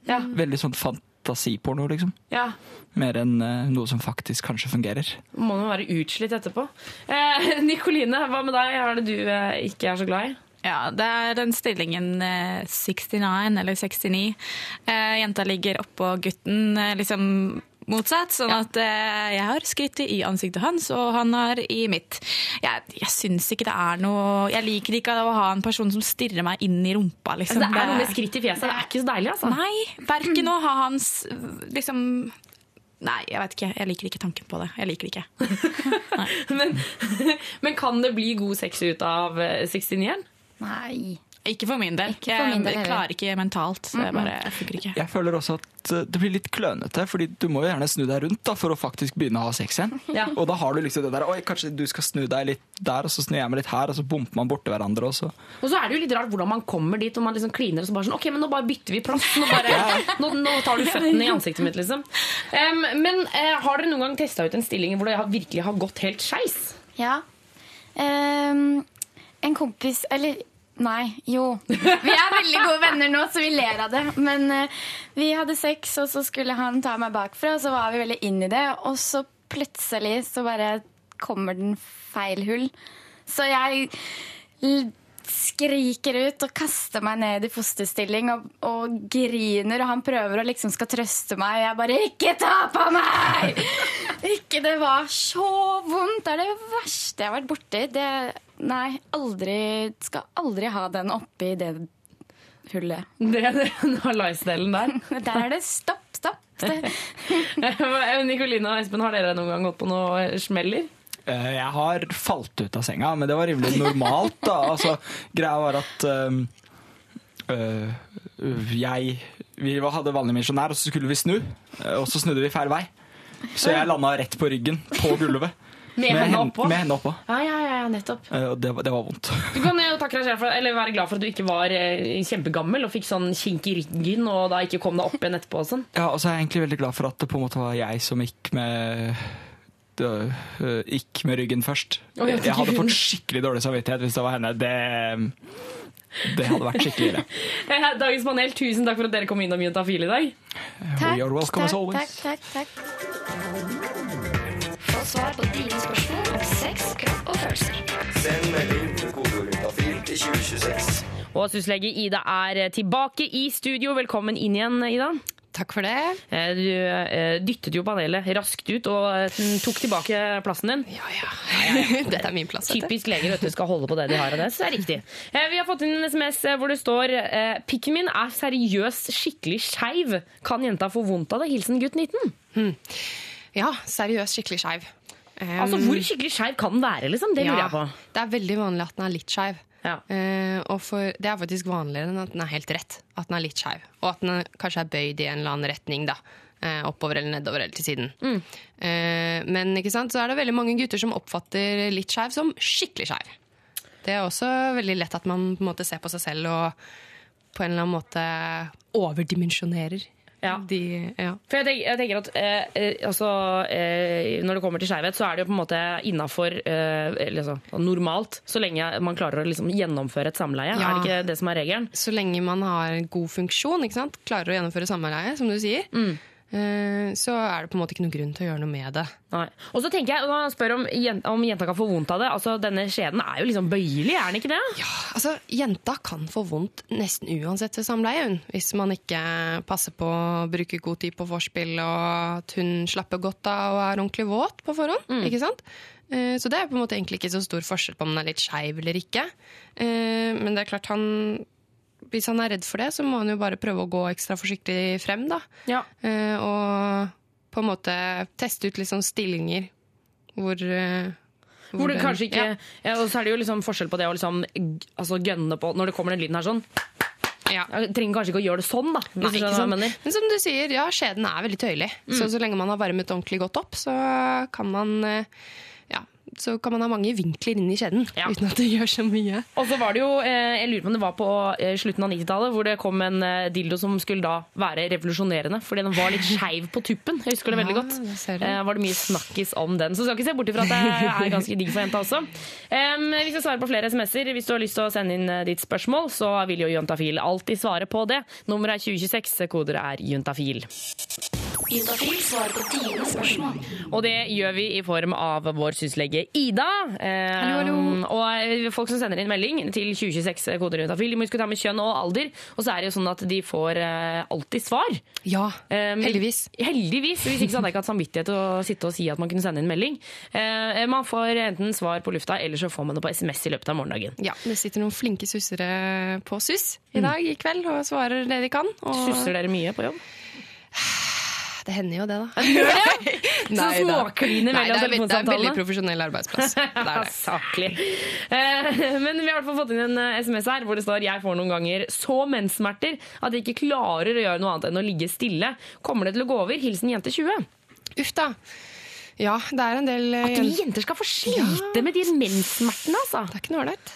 Ja. Veldig sånn fantasiporno, liksom. Ja. Mer enn uh, noe som faktisk kanskje fungerer. Må jo være utslitt etterpå. Eh, Nikoline, hva med deg? Hva Er det du eh, ikke er så glad i? Ja, det er den stillingen eh, 69 eller 69. Eh, jenta ligger oppå gutten eh, liksom motsatt, sånn at eh, jeg har skrittet i ansiktet hans, og han har i mitt. Jeg, jeg syns ikke det er noe Jeg liker ikke å ha en person som stirrer meg inn i rumpa, liksom. Altså, det er noe med skritt i fjeset. Det er ikke så deilig, altså. Nei, verken å ha hans liksom Nei, jeg vet ikke. Jeg liker ikke tanken på det. Jeg liker det ikke. men, men kan det bli god sex ut av eh, 69-eren? Nei. Ikke for min del. Ikke for min del jeg klarer ikke mentalt. Så det bare funker ikke. Jeg føler også at eh, det blir litt klønete, fordi du må jo gjerne snu deg rundt da, for å faktisk begynne å ha sex igjen. Ja. Og da har du liksom det der Oi, kanskje du skal snu deg litt der, og så snur jeg meg litt her, og så bumper man borti hverandre. Og så. Og så er det jo litt rart hvordan man kommer dit og man liksom kliner og så bare sånn Ok, men nå bare bytter vi plass. Nå, bare, nå, nå tar du føttene i ansiktet mitt, liksom. Um, men uh, har dere noen gang testa ut en stilling hvor det virkelig har gått helt skeis? Ja. Um, en kompis Eller nei, jo. Vi er veldig gode venner nå, så vi ler av det. Men uh, vi hadde sex, og så skulle han ta meg bakfra, og så var vi veldig inn i det. Og så plutselig så bare kommer den feil hull. Så jeg skriker ut og kaster meg ned i fosterstilling og, og griner, og han prøver å liksom skal trøste meg, og jeg bare 'Ikke ta på meg!' Ikke, Det var så vondt. Det er det verste jeg har vært borti. Det, nei, aldri Skal aldri ha den oppi det hullet. Det er den Alice-delen der. Der er det stopp, stopp. Nikolina og Espen, har dere noen gang gått på noe smeller? Eh, Jeg har falt ut av senga, men det var rimelig normalt. da. Altså, greia var at um, øh, jeg Vi hadde vanlig misjonær, og så skulle vi snu. eh, Og så snudde vi feil vei. Så jeg landa rett på ryggen på gulvet. Med henne oppå? Med henne oppå. Ja, ja, ja, nettopp. Uh, det, var- det var vondt. Du kan jo takke deg for, eller være glad for at du ikke var kjempegammel og fikk sånn kink i ryggen og da ikke kom deg opp igjen etterpå. og sånn. Ja, og så er jeg egentlig veldig glad for at det på en måte var jeg som gikk med gikk med ryggen først. Jeg hadde fått skikkelig dårlig samvittighet hvis det var henne. Det, det hadde vært skikkelig ille. Eh, Dagens panel, tusen takk for at dere kom inn om Juntafil i dag. We are welcome as always. takk, takk, takk. Få svar på dine spørsmål om sex, kropp og følelser. Send melding til kodeord juntafil til 2026. Og syslege Ida er tilbake i studio. Velkommen inn igjen, Ida. Takk for det. Eh, Du eh, dyttet jo panelet raskt ut og eh, tok tilbake plassen din. Ja, ja. Dette er min plass. Typisk leger vet du, skal holde på det de har. Og det, så det er riktig. Vi har fått inn en SMS hvor det står Pikken min er seriøst skikkelig skeiv. Kan jenta få vondt av det? Hilsen gutt 19. Ja, seriøst skikkelig skeiv. Altså, Hvor skikkelig skeiv kan den være? liksom? Det lurer jeg på. Det er veldig vanlig at den er litt skeiv. Eh, og for, det er faktisk vanligere enn at den er helt rett. At den er litt skeiv. Og at den kanskje er bøyd i en eller annen retning. da. Eh, oppover eller nedover eller til siden. Eh, men sant? så er det veldig mange gutter som oppfatter litt skeiv som skikkelig skeiv. Det er også veldig lett at man på en måte ser på seg selv og på en eller annen måte overdimensjonerer. Ja. De, ja. For jeg tenker, jeg tenker at eh, eh, altså, eh, Når det kommer til skeivhet, så er det jo på en måte innafor eh, altså, normalt, så lenge man klarer å liksom, gjennomføre et samleie. Ja. Er det ikke det som er regelen? Så lenge man har god funksjon, klarer å gjennomføre samleie, som du sier, eh, så er det på en måte ikke noen grunn til å gjøre noe med det. Nei. Og så tenker jeg, når han spør om, om jenta kan få vondt av det altså Denne skjeden er jo liksom bøyelig, er den ikke det? Ja, altså, Jenta kan få vondt nesten uansett ved samleie, hun. Hvis man ikke passer på å bruke god tid på vorspiel, og at hun slapper godt av og er ordentlig våt på forhånd. ikke sant? Eh, Så det er på en måte egentlig ikke så stor forskjell på om den er litt skeiv eller ikke. Eh, Men det er klart han hvis han er redd for det, så må han jo bare prøve å gå ekstra forsiktig frem. da. Eh, og på en måte teste ut litt sånn stillinger hvor eh, Hvor det kanskje ikke ja. ja. Og så er det jo liksom forskjell på det å liksom, altså gønne på Når det kommer den lyden her sånn. Jeg trenger kanskje ikke å gjøre det sånn, da. Nei, mener. Men som du sier, ja, skjeden er veldig tøyelig. Så så lenge man har varmet ordentlig godt opp, så kan man eh, ja, så kan man ha mange vinkler inn i skjeden uten at det gjør så mye. Og så var det jo, eh, jeg lurer på om det var på eh, slutten av 90-tallet, hvor det kom en eh, dildo som skulle da være revolusjonerende, fordi den var litt skeiv på tuppen. Jeg husker det veldig Ja, godt. det du. Eh, var det mye snakkis om den. Så skal ikke se bort ifra at det er ganske digg for jenta også. Vi skal svare på flere SMS-er. Hvis du har lyst til å sende inn ditt spørsmål, så vil jo Juntafil alltid svare på det. Nummeret er 2026, koder er juntafil. Juntafil svarer på dine spørsmål. Og det gjør vi i form av vår syslege Ida. Eh, Hallo, hallo. Og eh, folk som sender inn melding til 2026 koder juntafil, de må huske å ta med kjønn og alder. Og så er det jo sånn at de får eh, alltid svar. Ja, heldigvis. Heldigvis. Hvis ikke så hadde jeg ikke hatt samvittighet til å sitte og si at man kunne sende inn melding. Eh, man får enten svar på lufta, eller så får man det på SMS i løpet av morgendagen. Ja, Det sitter noen flinke sussere på SUS i dag i kveld og svarer det de kan. Og... Susser dere mye på jobb? Det hender jo det, da. Så Nei, mellom er, det er en veldig profesjonell arbeidsplass. Det er det. Saklig. Eh, Men vi har i hvert fall fått inn en eh, SMS her hvor det står jeg får noen ganger så menssmerter at jeg ikke klarer å gjøre noe annet enn å ligge stille. Kommer det til å gå over? Hilsen jente 20. Uff da. Ja, det er en del eh, At vi jenter skal få slite med de menssmertene, altså. Det er ikke noe ålreit.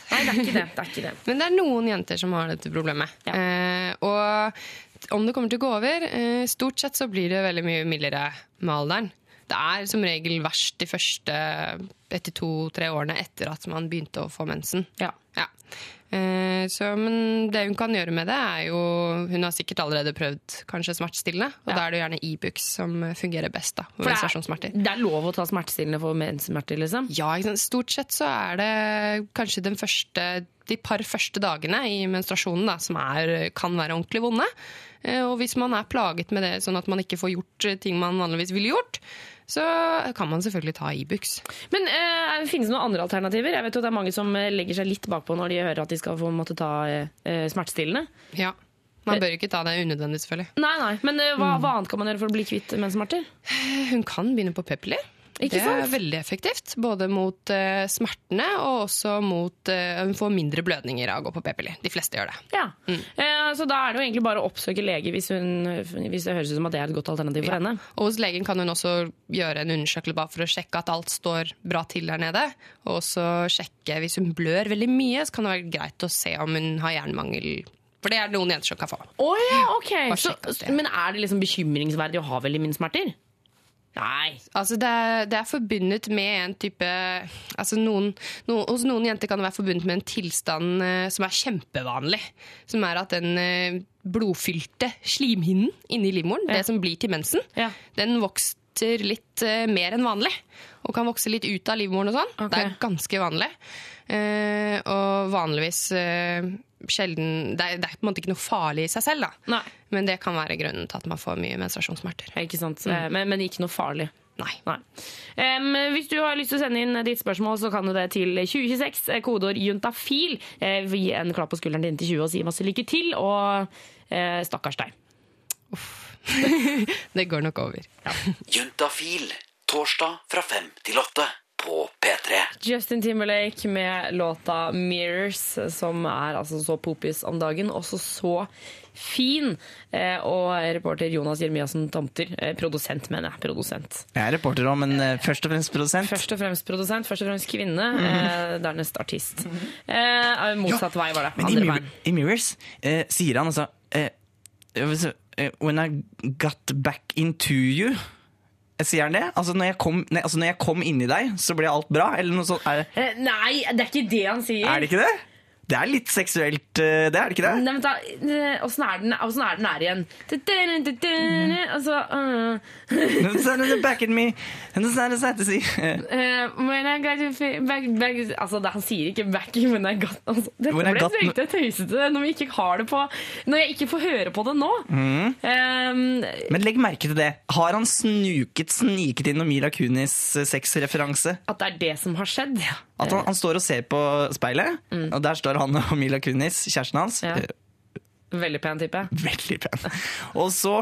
Men det er noen jenter som har dette problemet. Eh, og om det kommer til å gå over eh, Stort sett så blir det veldig mye mildere med alderen. Det er som regel verst de første etter to-tre årene etter at man begynte å få mensen. Ja. ja. så, men det hun kan gjøre med det, er jo Hun har sikkert allerede prøvd kanskje smertestillende, og da er det gjerne Ibux som fungerer best. da, For det er- Det er lov å ta smertestillende for menssmerter, liksom? Ja, stort sett så er det kanskje den første, de par første dagene i menstruasjonen da, som er, kan være ordentlig vonde. Eh, Og hvis man er plaget med det, sånn at man ikke får gjort eh, ting man vanligvis ville gjort, så kan man selvfølgelig ta Ibux. Men eh, finnes det noen andre alternativer? Jeg vet jo at det er mange som eh, legger seg litt bakpå når de hører at de skal få måtte ta eh, smertestillende. Ja. Man bør ikke ta det unødvendig, selvfølgelig. Nei, nei, Men hva, hva annet kan man gjøre for å bli kvitt menssmerter? Hun kan begynne på p-piller. Ikke det er veldig effektivt. Både mot uh, smertene og også mot Hun får mindre blødninger av å gå på p-piller. De fleste gjør det. Ja. Eh, så da er det jo egentlig bare å oppsøke lege hvis, hun, hvis det høres ut som at det er et godt alternativ for Ja. henne. Og hos legen kan hun også gjøre en undersøkelse bare for å sjekke at alt står bra til der nede. Og også sjekke hvis hun blør veldig mye, så kan det være greit å se om hun har jernmangel. For det er det noen jenter som kan få. Oh, ja, ok. Så, men er det liksom bekymringsverdig å ha veldig mye smerter? Nei. Altså det, er, det er forbundet med en type altså noen, no, Hos noen jenter kan det være forbundet med en tilstand uh, som er kjempevanlig. Som er at den uh, blodfylte slimhinnen inni livmoren, det som blir til mensen, den vokser litt uh, mer enn vanlig. Og kan vokse litt ut av livmoren og sånn. Det er ganske vanlig. Og vanligvis sjelden det er, det er på en måte ikke noe farlig i seg selv, da. Men det kan være grunnen til at man får mye menstruasjonssmerter. Ikke sant? Mm. Eh, Men, men ikke noe farlig. Nei. Em, hvis du har lyst til å sende inn ditt spørsmål, så kan du det til 2026, eh, kodeord juntafil. Uh, gi en klapp på skulderen din til 20 og si masse lykke til, og uh, stakkars deg. det går nok over. Juntafil Torsdag fra fem til åtte på P3. Justin Timberlake med låta 'Mirrors', som er altså så popis om dagen. Også så fin. Eh, og reporter Jonas Jeremiassen Tomter. Eh, produsent, mener jeg. Produsent. Jeg er reporter òg, men eh, først og fremst produsent. Først og fremst produsent, først og fremst kvinne. Mm. Dernest artist. motsatt motsatt vei var det. Men i, Andre Mir veien. i Mirrors eh, sier han altså When I got back into you Eh, Sier han det? Altså når, jeg kom, nei, altså når jeg kom inni deg, så ble alt bra? Eller noe sånt? Er, det? nei, det er ikke det han sier. er det ikke det? Det er litt seksuelt, eh, det er det ikke det? Nei, men da, eh, Åssen er den er her igjen? Altså uh, Back at me. When I got back, back, altså, Han sier ikke 'back when I got altså, Dette ble got- tøysete når vi ikke har det på Når jeg ikke får høre på det nå. Mm. Eh, Men legg merke til det. Har han snuket, sniket inn noen Mila Kunis sexreferanse? at det er det som har skjedd. At han, han står og ser på speilet, og der står han og Mila Kunis, kjæresten hans. Ja. Eh, Veldig pen type. Veldig pen. Og så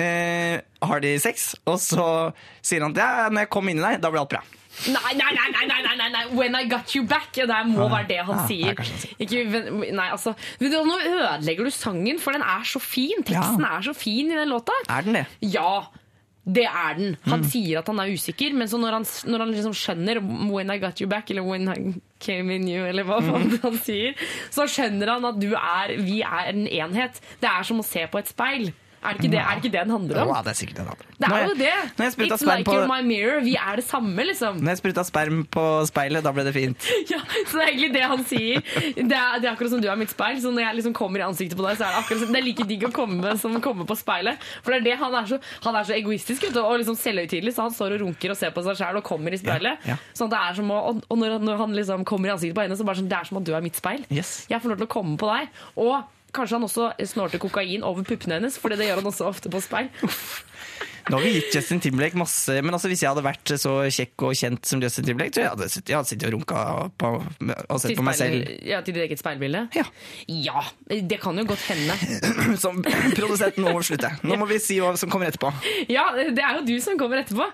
eh, har de sex, og så sier han at ja, når jeg kom inn i deg, da ble alt bra. Nei, nei, nei, nei, nei, nei. When I got you back. Ja, Det må være det han sier. er Ikke, nei, altså, nå ødelegger du sangen, for den er så fin. Teksten er så fin i den låta. Er den det? Ja, det er den. Han Mm. sier at han er usikker, men så når han, når han liksom skjønner When I got you back, eller When I came in you, eller hva faen Mm. han sier, så skjønner han at du er, vi er en enhet. Det er som å se på et speil. Er det ikke det, er det, ikke det den handler om? Ja, det er sikkert den andre. Det er jo det. Når jeg It's sperm like på- you're my mirror. Vi er det samme, liksom. Når jeg spruta sperm på speilet, da ble det fint. Ja, så det er egentlig det han sier. Det er, det er akkurat som du er mitt speil. Så når jeg liksom kommer i ansiktet på deg, så er det akkurat som, det er like digg å komme som å komme på speilet. For det er det han er så, han er så egoistisk vet du, og liksom selvhøytidelig, så han står og runker og ser på seg sjæl og kommer i speilet. Ja, ja. Sånn at det er som å, og og når, når han liksom kommer i ansiktet på henne, så bare sånn, det er som at du er mitt speil. Yes. Jeg får lov til å komme på deg. Og kanskje han også snorter kokain over puppene hennes, for det gjør han også ofte på speil. Nå har vi gitt Justin Timberlake masse Men altså hvis jeg hadde vært så kjekk og kjent som Justin Timberlake, så jeg hadde, jeg hadde sittet og runka på, og sett Til på meg speil- selv. Ja, til ditt eget speilbilde? Ja. ja. det kan jo godt hende. Som produsent, nå må slutte. Nå må vi si hva som kommer etterpå. Ja, det er jo du som kommer etterpå.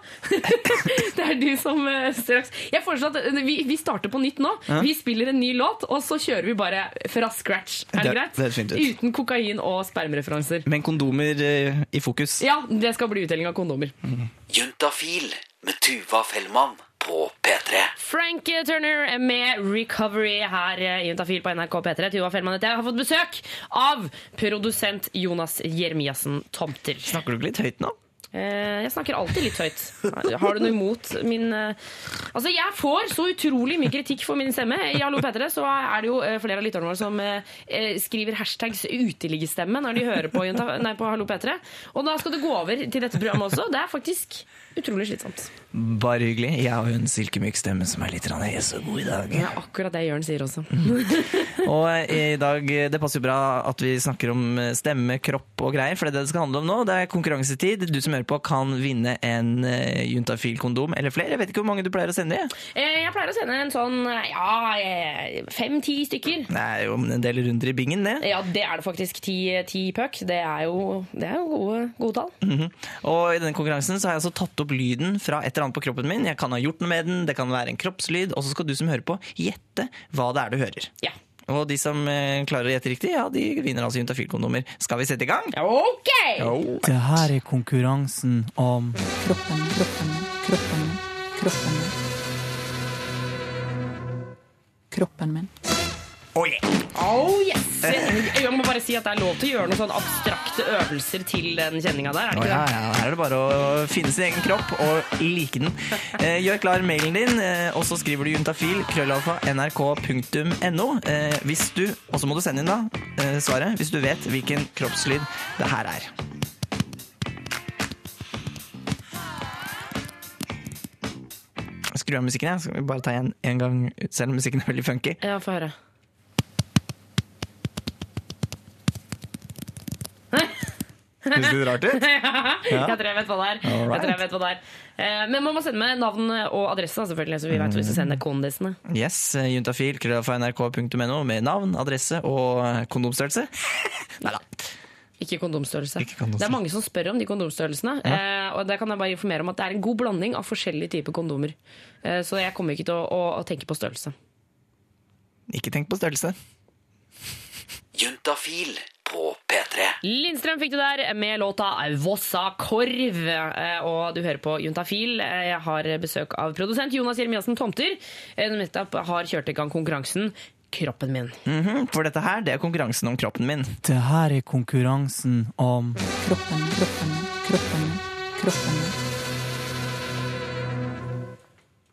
det er du som eh, straks Jeg foreslår at eh, vi, vi starter på nytt nå. Vi spiller en ny låt, og så kjører vi bare fra scratch. Er det, Det- greit? det er fint ut. Uten kokain og spermreferanser. Men kondomer eh, i fokus. Ja, det skal bli utdeling av kondomer. Juntafil med Tuva Fellmann på P3. Frank Turner med 'Recovery' her i Juntafil på NRK P3. Tuva Fellmann heter jeg. har fått besøk av produsent Jonas Jeremiassen Tomter. Snakker du ikke litt høyt nå? Eh, Jeg snakker alltid litt høyt. Har du noe imot min eh, Altså, jeg får så utrolig mye kritikk for min stemme. I Hallo P3 så er det jo eh, flere av lytterne våre som skriver hashtags uteliggestemme når de hører på, nei, på Hallo P3. Og da skal det gå over til dette programmet også. Det er faktisk utrolig slitsomt. Bare hyggelig. Jeg har jo en silkemyk stemme som er litt hes og god i dag. Er akkurat det Jørn sier også. Og eh, i dag, Det passer jo bra at vi snakker om eh, stemme, kropp og greier, for det er det det skal handle om nå. Det er konkurransetid. Du som hører på kan vinne en eh, Juntafil-kondom eller flere. Jeg vet ikke hvor mange du pleier å sende. jeg. Jeg pleier å sende en sånn ja, fem-ti stykker. Det er jo en del runder i bingen, det. Ja, det er det faktisk. Ti, ti puck. Det er jo, det er jo gode, gode tall. Mhm. Og i denne konkurransen så har jeg altså tatt opp lyden fra et eller annet på kroppen min. Jeg kan ha gjort noe med den, det kan være en kroppslyd, og så skal du som hører på gjette hva det er du hører. Ja. Og de som eh, klarer å gjette riktig, ja, de vinner altså Juntafil-kondomer. Skal vi sette i gang? Ok! Det her er konkurransen om Kroppen, kroppen, kroppen, kroppen. Kroppen min. Oh, yeah. Oh yes! Jeg må bare si at det er lov til å gjøre noen sånne abstrakte øvelser til den kjenninga der. er det ikke ja, ja, her er det bare å finne sin egen kropp og like den. Eh, gjør klar mailen din, eh, og så skriver du juntafil, krøllalfa, nrk.no. Eh, hvis du, og så må du sende inn da svaret, hvis du vet hvilken kroppslyd det her er. Skru av musikken, jeg. Skal vi bare ta igjen en gang, selv om musikken er veldig funky. Ja, få høre. Høres litt rart ut? ja. Jeg tror jeg vet hva det er. Right. Jeg tror jeg vet hva det er. Eh, Men man må sende med navn og adresse, selvfølgelig, så vi vet hvis vi sender kondisene. Yes, juntafil, krøllafa.nrk.no, med navn, adresse og kondomstørrelse. Nei da. Ikke kondomstørrelse. Ikke kondomstørrelse. Det er mange som spør om de kondomstørrelsene. Eh, og det kan jeg bare informere om at det er en god blanding av forskjellige typer kondomer. Eh, så jeg kommer ikke til å, å, å tenke på størrelse. Ikke tenk på størrelse. Juntafil på P3. Lindstrøm fikk du der med låta Vossa korv. Eh, Og du hører på Juntafil. Eh, Jeg har besøk av produsent Jonas Jeremiassen Tomter, eh, som nettopp har kjørt i gang konkurransen Kroppen min. Mhm, For dette her, det er konkurransen om kroppen min. Det her er konkurransen om Kroppen, kroppen, kroppen, kroppen min.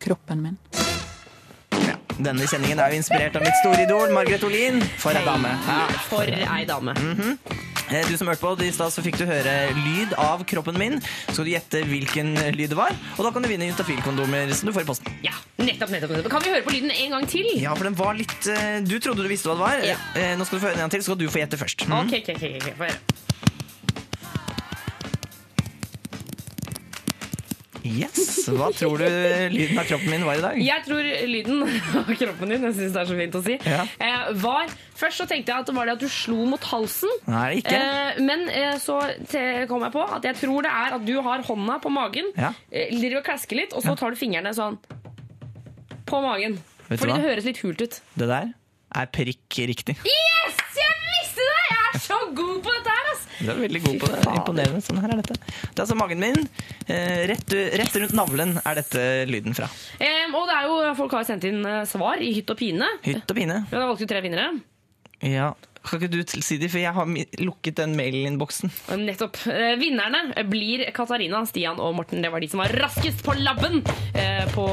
Kroppen min. Denne sendingen er jo inspirert av mitt store idol, Margaret Olin. For ei dame. Ja. For ei dame. Eh, Du som hørte på det i stad, så fikk du høre lyd av kroppen min. Så skal du gjette hvilken lyd det var, og da kan du vinne Juntafil-kondomer som du får i posten. Ja, nettopp, nettopp, nettopp. Kan vi høre på lyden en gang til? Ja, for den var litt eh, Du trodde du visste hva det var. Ja. Eh, Nå skal du få høre den en gang til, så skal du få gjette først. Mm. Ok, ok, ok, ok, Yes. Hva tror du lyden av kroppen min var i dag? Jeg tror lyden av kroppen din, jeg synes det er så fint å si, Ja. eh, var Først så tenkte jeg at det var det at du slo mot halsen. Nei, ikke. Eh, men eh, så kom jeg på at jeg tror det er at du har hånda på magen, Ja. driver og klasker litt, og så tar du fingrene sånn på magen. Vet Fordi det høres litt hult ut. Det der er prikk riktig. Yes! Jeg visste det! Jeg er så god på dette! Du er veldig god på det. Imponerende. Sånn her er dette. Det er altså magen min. Eh, Rett, rett rundt navlen er dette lyden fra. Um, og det er jo, folk har sendt inn eh, svar i hytt og pine. Hytt og pine. Ja, Da valgte du tre vinnere. Ja. Kan ikke du si det, for jeg har lukket den mailinnboksen. Nettopp. Eh, Vinnerne blir Katarina, Stian og Morten. Det var de som var raskest på labben! Eh, på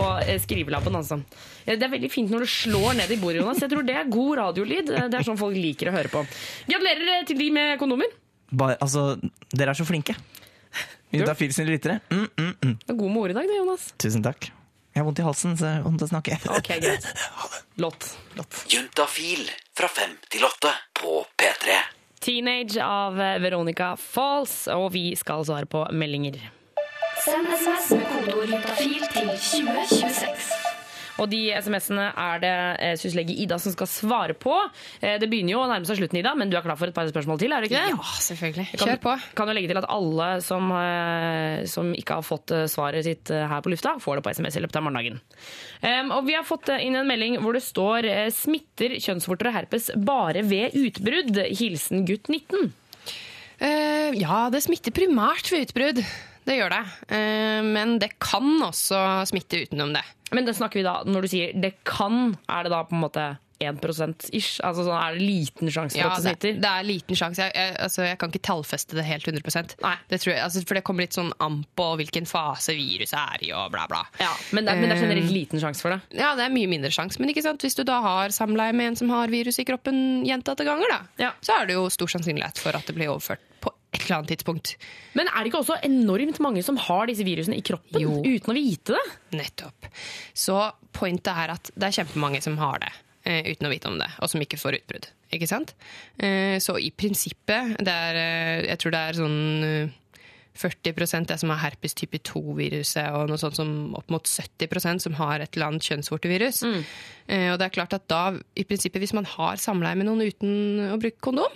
skrivelabben, altså. Det er veldig fint når du slår ned i bordet, Jonas. Jeg tror det er god radiolyd. Det er sånn folk liker å høre på. Gratulerer til de med kondomer. Bare, altså, dere er så flinke. Juntafil sine lyttere. Mm, mm, mm. Det er god med ord i dag, det, Jonas. Tusen takk. Jeg har vondt i halsen, så jeg har vondt å snakke. Ok, greit. Lott Juntafil fra fem til åtte på P3. Teenage av eh, Veronica Falls, og vi skal svare på meldinger. Send SMS med kodeord juntafil til 2026. Og de SMS-ene er det eh, syslege Ida som skal svare på. Eh, Det begynner jo å nærme seg slutten, Ida, men du er klar for et par spørsmål til? er du ikke det? Ja, selvfølgelig. Kan, Kjør på. Kan du legge til at alle som, eh, som ikke har fått svaret sitt her på lufta, får det på SMS i løpet av morgendagen. Um, og vi har fått inn en melding hvor det står 'smitter kjønnsvorter og herpes bare ved utbrudd'. Hilsen gutt 19. Uh, ja, det smitter primært ved utbrudd. Det gjør det. Eh, men det kan også smitte utenom det. Men det snakker vi da, når du sier 'det kan', er det da på en måte 1 ish? Altså sånn, Er det liten sjanse for Ja, at det det, smitter? det er liten sjanse. Jeg, jeg, altså, jeg kan ikke tallfeste det helt 100 det jeg, altså, For det kommer litt sånn an på hvilken fase viruset er i, og bla, bla. Ja, men det, men det er generelt Eh, liten sjanse for det? Ja, det er mye mindre sjanse. Men hvis du da har samleie med en som har virus i kroppen gjentatte ganger, da, så er det jo stor sannsynlighet for at det blir overført et eller annet tidspunkt. Men er det ikke også enormt mange som har disse virusene i kroppen uten å vite det? Nettopp. Så pointet er at det er kjempemange som har det eh, uten å vite om det, og som ikke får utbrudd. Ikke sant? Eh, så i prinsippet, det er, eh, jeg tror det er sånn eh, 40% det som har herpes type 2-viruset, og noe sånt som opp mot 70% som har et eller annet kjønnsvortevirus. Eh, og det er klart at da, i prinsippet, hvis man har samleie med noen uten å bruke kondom,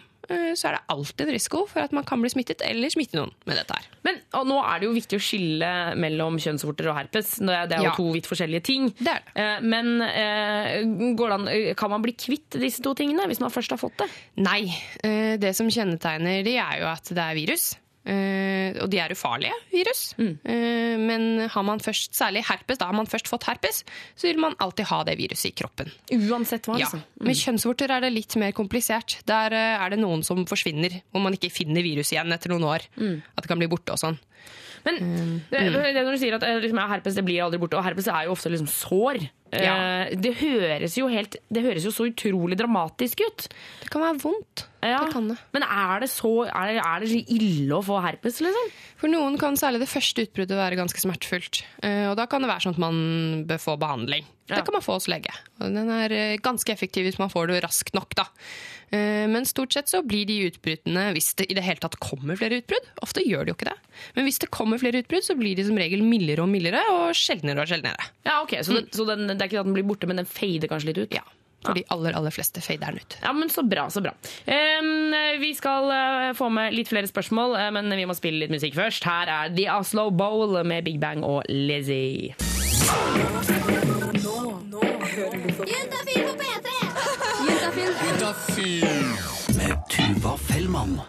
så er det alltid en risiko for at man kan bli smittet, eller smitte noen med dette her. Men og nå er det jo viktig å skille mellom kjønnsvorter og herpes. Det er jo Ja. to vidt forskjellige ting. Eh, Men eh, går det an, kan man bli kvitt disse to tingene hvis man først har fått det? Nei. Eh, Det som kjennetegner de, er jo at det er virus. Eh, og de er ufarlige virus. Eh, men har man først, særlig herpes, da har man først fått herpes, så vil man alltid ha det viruset i kroppen. Uansett hva, Ja. liksom. Med kjønnsvorter er det litt mer komplisert. Der eh, er det noen som forsvinner, hvor man ikke finner virus igjen etter noen år. At det kan bli borte og sånn. Men det, det når du sier at liksom, herpes det blir aldri borte, og herpes er jo ofte liksom sår. Eh, Ja. Det, høres helt, det høres jo så utrolig dramatisk ut. Det kan være vondt. Ja. Det kan det. Men er det, så, er, er det så ille å få herpes, liksom? For noen kan særlig det første utbruddet være ganske smertefullt. Eh, Og da kan det være sånn at man bør få behandling. Det kan man få hos lege. Og den er eh, ganske effektiv hvis man får det raskt nok. da. Men stort sett så blir de utbruddene, hvis det i det hele tatt kommer flere utbrudd, ofte gjør de jo ikke det, men hvis det kommer flere utbrudd, så blir de som regel mildere og mildere og sjeldnere og sjeldnere. Ja, ok, Så, det, mm. så den, det er ikke at den blir borte, men den fader kanskje litt ut? Ja. For de aller aller fleste fader den ut. Ja, men Så bra. så bra. Vi skal få med litt flere spørsmål, men vi må spille litt musikk først. Her er The Oslo Bowl med Big Bang og Lizzie. Nå, nå, nå hører du på. Utafyr med Tuva Fellmann.